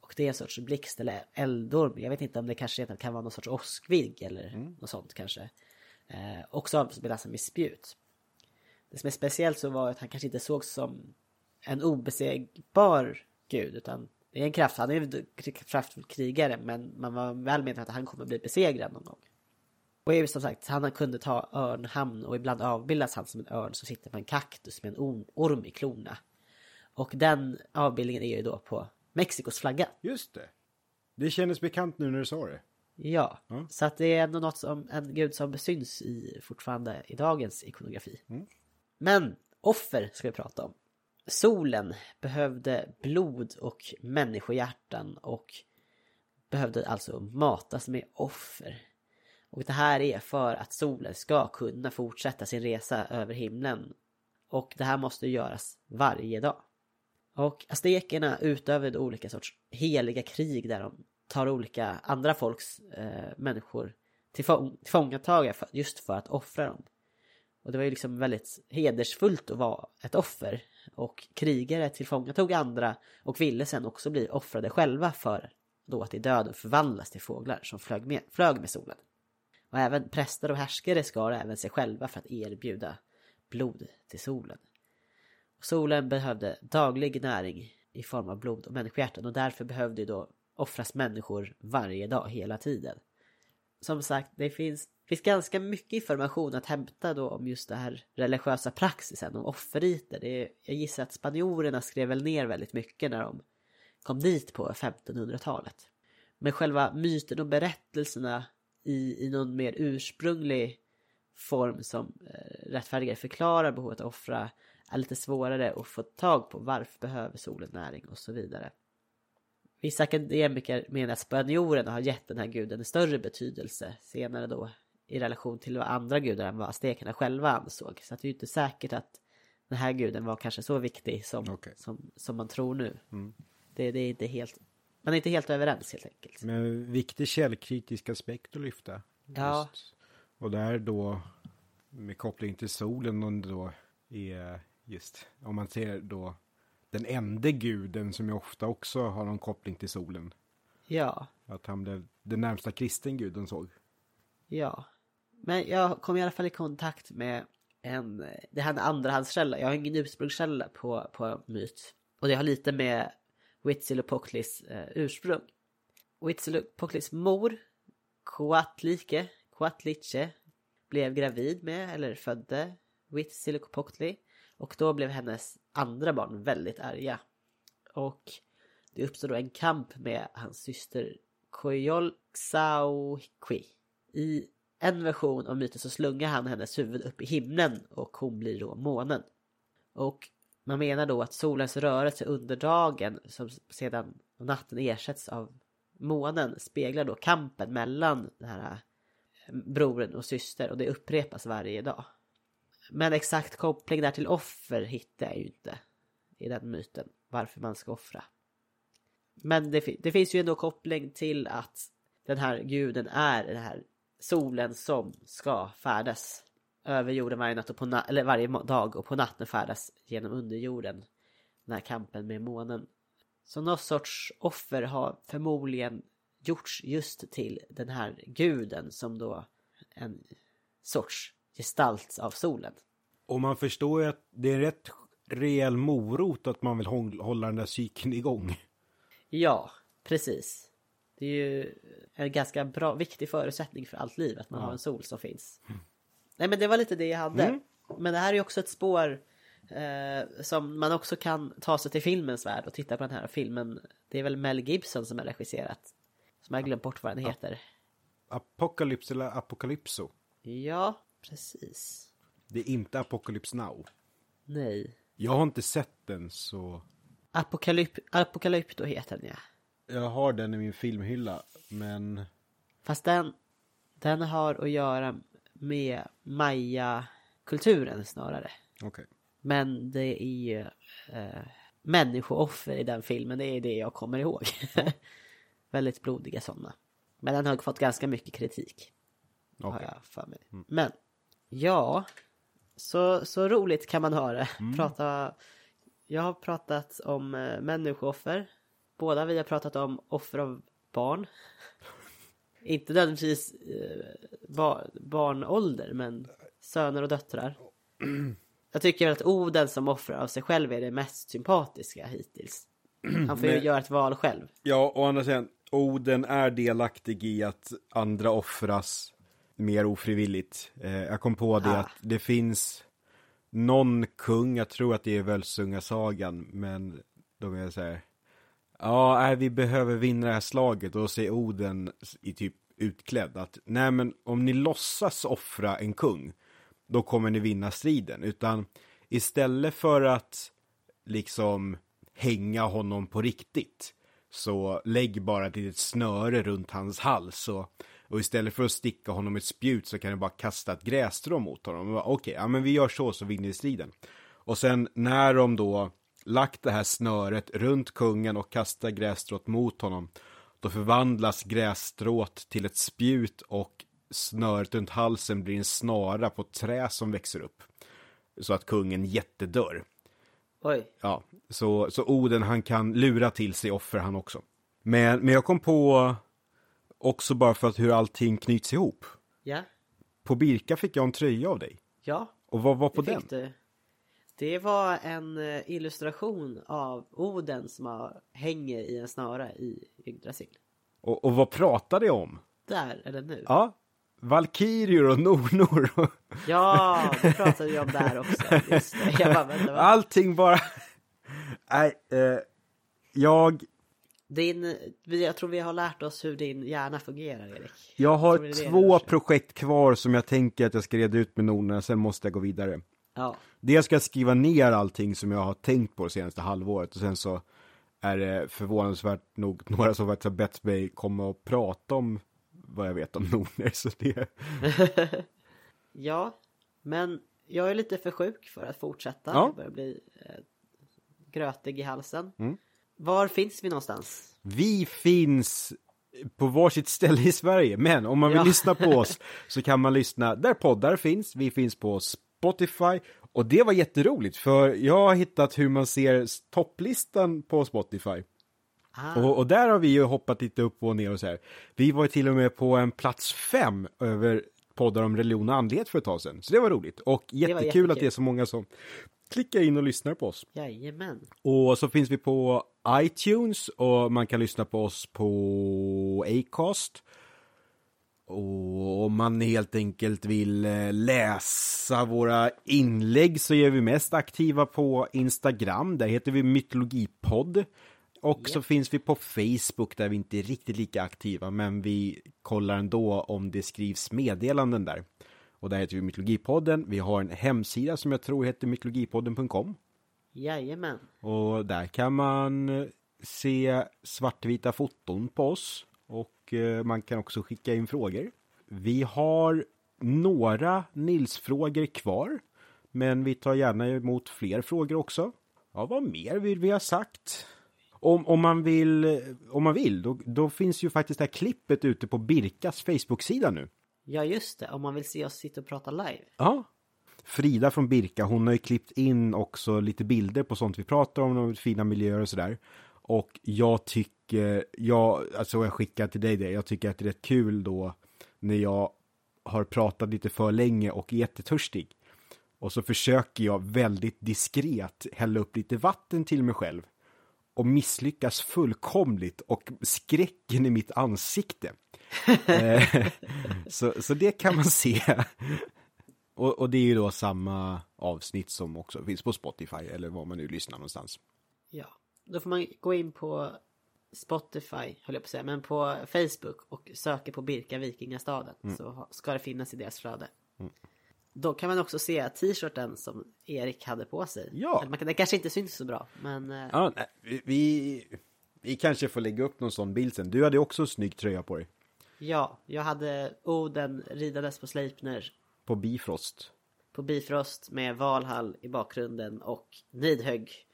Och det är en sorts blixt eller eldorm. Jag vet inte om det kanske kan vara någon sorts åskvigg eller något sånt kanske. Eh, också avbildas med spjut. Det som är speciellt så var att han kanske inte sågs som en obesegbar gud utan det är en kraft, han är en kraftfull krigare men man var väl medveten att han kommer bli besegrad någon gång. Och är som sagt, han kunde ta örnhamn och ibland avbildas han som en örn som sitter på en kaktus med en orm- i klorna. Och den avbildningen är ju då på Mexikos flagga. Just det. Det kändes bekant nu när du sa det. Ja, Ja. så att det är ändå något som en gud som syns i fortfarande i dagens ikonografi. Men offer ska vi prata om. Solen behövde blod och människohjärtan och behövde alltså matas med offer. Och det här är för att solen ska kunna fortsätta sin resa över himlen. Och det här måste göras varje dag. Och aztekerna utövade olika sorts heliga krig där de tar olika andra folks eh, människor till fång- till fångatagare just för att offra dem. Och det var ju liksom väldigt hedersfullt att vara ett offer. Och krigare tillfångatog andra och ville sen också bli offrade själva för då att i döden förvandlas till fåglar som flög med, flög med solen. Och även präster och härskare skar även sig själva för att erbjuda blod till solen. Och solen behövde daglig näring i form av blod och människohjärtan och därför behövde ju då offras människor varje dag hela tiden. Som sagt, det finns, finns ganska mycket information att hämta då om just det här religiösa praxisen, om offerriter. Det är, jag gissar att spanjorerna skrev väl ner väldigt mycket när de kom dit på 1500-talet. Men själva myten och berättelserna i, i någon mer ursprunglig form som eh, rättfärdigare förklarar behovet att offra är lite svårare att få tag på. Varför behöver solen näring och så vidare. Vissa akademiker menar att spanjorerna har gett den här guden en större betydelse senare då i relation till vad andra gudar än vad aztekerna själva ansåg. Så att det är ju inte säkert att den här guden var kanske så viktig som, Okej. som, som man tror nu. Det, det är inte helt, man är inte helt överens helt enkelt. Men viktig källkritisk aspekt att lyfta. Ja. Just. Och där då med koppling till solen och då är just om man ser då den enda guden som ju ofta också har någon koppling till solen. Ja, Att han blev den närmsta kristen guden såg. ja. Men jag kom i alla fall i kontakt med en, det här är en andrahandskälla. Jag har ingen ursprungskälla på, på myt. Och det har lite med Huitzilopochtlis eh, ursprung. Huitzilopochtlis mor, Coatlike, Coatliche, blev gravid med, eller födde Huitzilopochtli. Och då blev hennes andra barn väldigt arga. Och det uppstod då en kamp med hans syster Koyolxauhqui. I en version av myten så slungar han hennes huvud upp i himlen och hon blir då månen. Och man menar då att solens rörelse under dagen som sedan natten ersätts av månen speglar då kampen mellan den här eh, brodern och syster och det upprepas varje dag. Men exakt koppling där till offer hittar jag ju inte i den myten. Varför man ska offra. Men det, det finns ju ändå koppling till att den här guden är den här solen som ska färdas över jorden varje, natt och på na- eller varje dag och på natten färdas genom underjorden. Den här kampen med månen. Så någon sorts offer har förmodligen gjorts just till den här guden som då en sorts gestalt av solen. Och man förstår ju att det är en rätt rejäl morot att man vill hålla den där cykeln igång. Ja, precis. Det är ju en ganska bra, viktig förutsättning för allt liv att man Ja. har en sol som finns. Nej men det var lite det jag hade. Mm. Men det här är också ett spår eh, som man också kan ta sig till filmens värld och titta på den här filmen. Det är väl Mel Gibson som har regisserat. Som jag har glömt bort vad den heter. Apocalypse eller Apocalypso. Ja, precis. Det är inte Apocalypse Now. Nej. Jag har inte sett den så Apokalyp Apokalypto heter den ja. Jag har den i min filmhylla. Men Fast den, den har att göra med maya-kulturen snarare. okej. Men det är ju eh, människooffer i den filmen, det är det jag kommer ihåg. Väldigt blodiga sådana. Men den har fått ganska mycket kritik. Har Okej. jag för mig. Men, ja. Så, så roligt kan man ha det. Mm. Prata, jag har pratat om eh, människooffer. Båda vi har pratat om offer av barn. Inte nödvändigtvis eh, ba, barnålder, men söner och döttrar. Jag tycker att Oden som offrar av sig själv är det mest sympatiska hittills. Han får ju Men- göra ett val själv. Ja, å andra sidan, Oden är delaktig i att andra offras mer ofrivilligt. Eh, jag kom på det Ah. att det finns någon kung, jag tror att det är Völsungasagan, men de är så här. Ja, nej, vi behöver vinna det här slaget och då säger Oden i typ utklädd att nej men om ni låtsas offra en kung då kommer ni vinna striden utan istället för att liksom hänga honom på riktigt så lägg bara ett litet snöre runt hans hals och, och istället för att sticka honom ett spjut så kan du bara kasta ett grässtrå mot honom. Okej, okay, Okej, ja men vi gör så så vinner vi striden. Och sen när de då lagt det här snöret runt kungen och kastar grässtrået mot honom då förvandlas grässtrået till ett spjut och snöret runt halsen blir en snara på ett trä som växer upp. Så att kungen jättedör. Oj. Ja, så, så Oden han kan lura till sig offer han också. Men, men jag kom på också bara för att hur allting knyts ihop. Ja. På Birka fick jag en tröja av dig. Ja. Och vad var på det den? du. Det var en eh, illustration av Oden som har, hänger i en snara i Yggdrasil. Och, och vad pratade jag om? Där, eller nu. Ja, Valkyrior och Nornor. och- Ja, det pratade vi om där också. Just det. Jag bara, vänta? Allting bara... Nej, eh, jag, Din, jag tror vi har lärt oss hur din hjärna fungerar, Erik. jag har det det det två projekt kvar som jag tänker att jag ska reda ut med Nornorna, sen måste jag gå vidare. Ja, Dels ska jag skriva ner allting som jag har tänkt på det senaste halvåret och sen så är det förvånansvärt nog några som faktiskt har bett mig komma och prata om vad jag vet om Nordner. Så det, ja, men jag är lite för sjuk för att fortsätta. Ja. Jag börjar bli eh, grötig i halsen. Mm. Var finns vi någonstans? vi finns på varsitt ställe i Sverige, men om man vill Ja. lyssna på oss så kan man lyssna där poddar finns. Vi finns på Spotify och det var jätteroligt för jag har hittat hur man ser topplistan på Spotify. Ah, Och, och där har vi ju hoppat lite upp och ner och så här. Vi var till och med på en plats fem över poddar om religion och andlighet för ett tag sedan. Så det var roligt. Och jättekul att jättekul. det är så många som klickar in och lyssnar på oss. Jajamän. Och så finns vi på iTunes och man kan lyssna på oss på Acast. Och om man helt enkelt vill eh, läsa våra inlägg så är vi mest aktiva på Instagram. Där heter vi Mytologipodd. Och så finns vi på Facebook där vi inte är riktigt lika aktiva men vi kollar ändå om det skrivs meddelanden där. Och där heter vi Mytologipodden. Vi har en hemsida som jag tror heter mytologipodden.com. Jajamän. Och där kan man eh, se svartvita foton på oss. Och eh, man kan också skicka in frågor. Vi har några Nils-frågor kvar. Men vi tar gärna emot fler frågor också. Ja, vad mer vill vi ha sagt? Om, om man vill, eh, om man vill då, då finns ju faktiskt det här klippet ute på Birkas Facebook-sida nu. Ja, just det. Om man vill se oss sitta och prata live. Ja. Frida från Birka, hon har ju klippt in också lite bilder på sånt vi pratar om, och fina miljöer och sådär. Och jag tycker, jag, alltså jag skickar till dig det, jag tycker att det är rätt kul då när jag har pratat lite för länge och är jättetörstig. Och så försöker jag väldigt diskret hälla upp lite vatten till mig själv. Och misslyckas fullkomligt och skräcken i mitt ansikte. Eh, så, så det kan man se. Och, och det är ju då samma avsnitt som också finns på Spotify eller var man nu lyssnar någonstans. Ja. Då får man gå in på Spotify, höll jag på att säga, men på Facebook och söka på Birka Vikingastaden. Så ha- ska det finnas i deras flöde. Då kan man också se t-shirten som Erik hade på sig. Ja. Man kan, det kanske inte syns så bra, men eh, Ja, nej, vi, vi, vi kanske får lägga upp någon sån bild sen. Du hade också en snygg tröja på dig. ja, jag hade Oden ridandes på Sleipner På Bifrost. på Bifrost med Valhall i bakgrunden och Nidhögg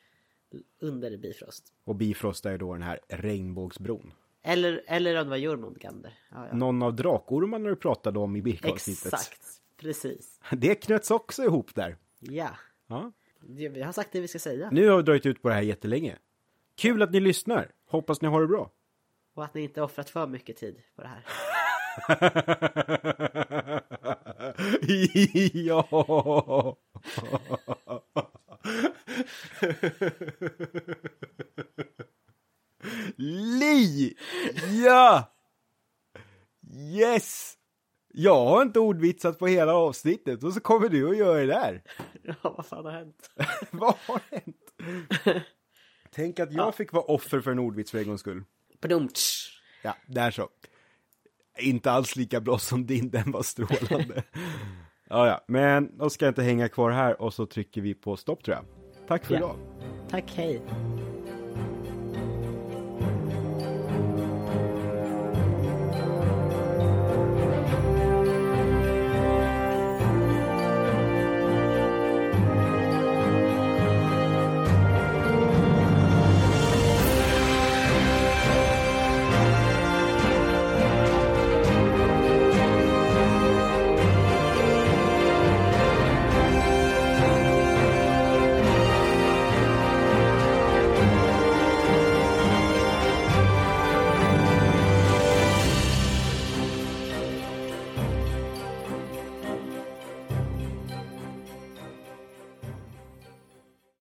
under Bifrost. Och Bifrost är då den här regnbågsbron. Eller, eller om det var Jormungandr. Ja, ja. Någon av drakormarna du pratade om i Birka-avsnittet. Exakt, precis. Det knöts också ihop där. Ja, Ja. Vi har sagt det vi ska säga. Nu har vi dragit ut på det här jättelänge. Kul att ni lyssnar. Hoppas ni har det bra. Och att ni inte offrat för mycket tid på det här. ja! Li! Ja! Yes! Jag har inte ordvitsat på hela avsnittet och så kommer du och gör det där. Ja, vad fan har hänt? Vad har hänt? Tänk att jag fick vara offer för en ordvits för en gångs skull. Badumtsch. Ja, där så. Inte alls lika bra som din, den var strålande. ja, ja, men då ska jag inte hänga kvar här och så trycker vi på stopp tror jag. Tack för Ja. idag. Tack, hej.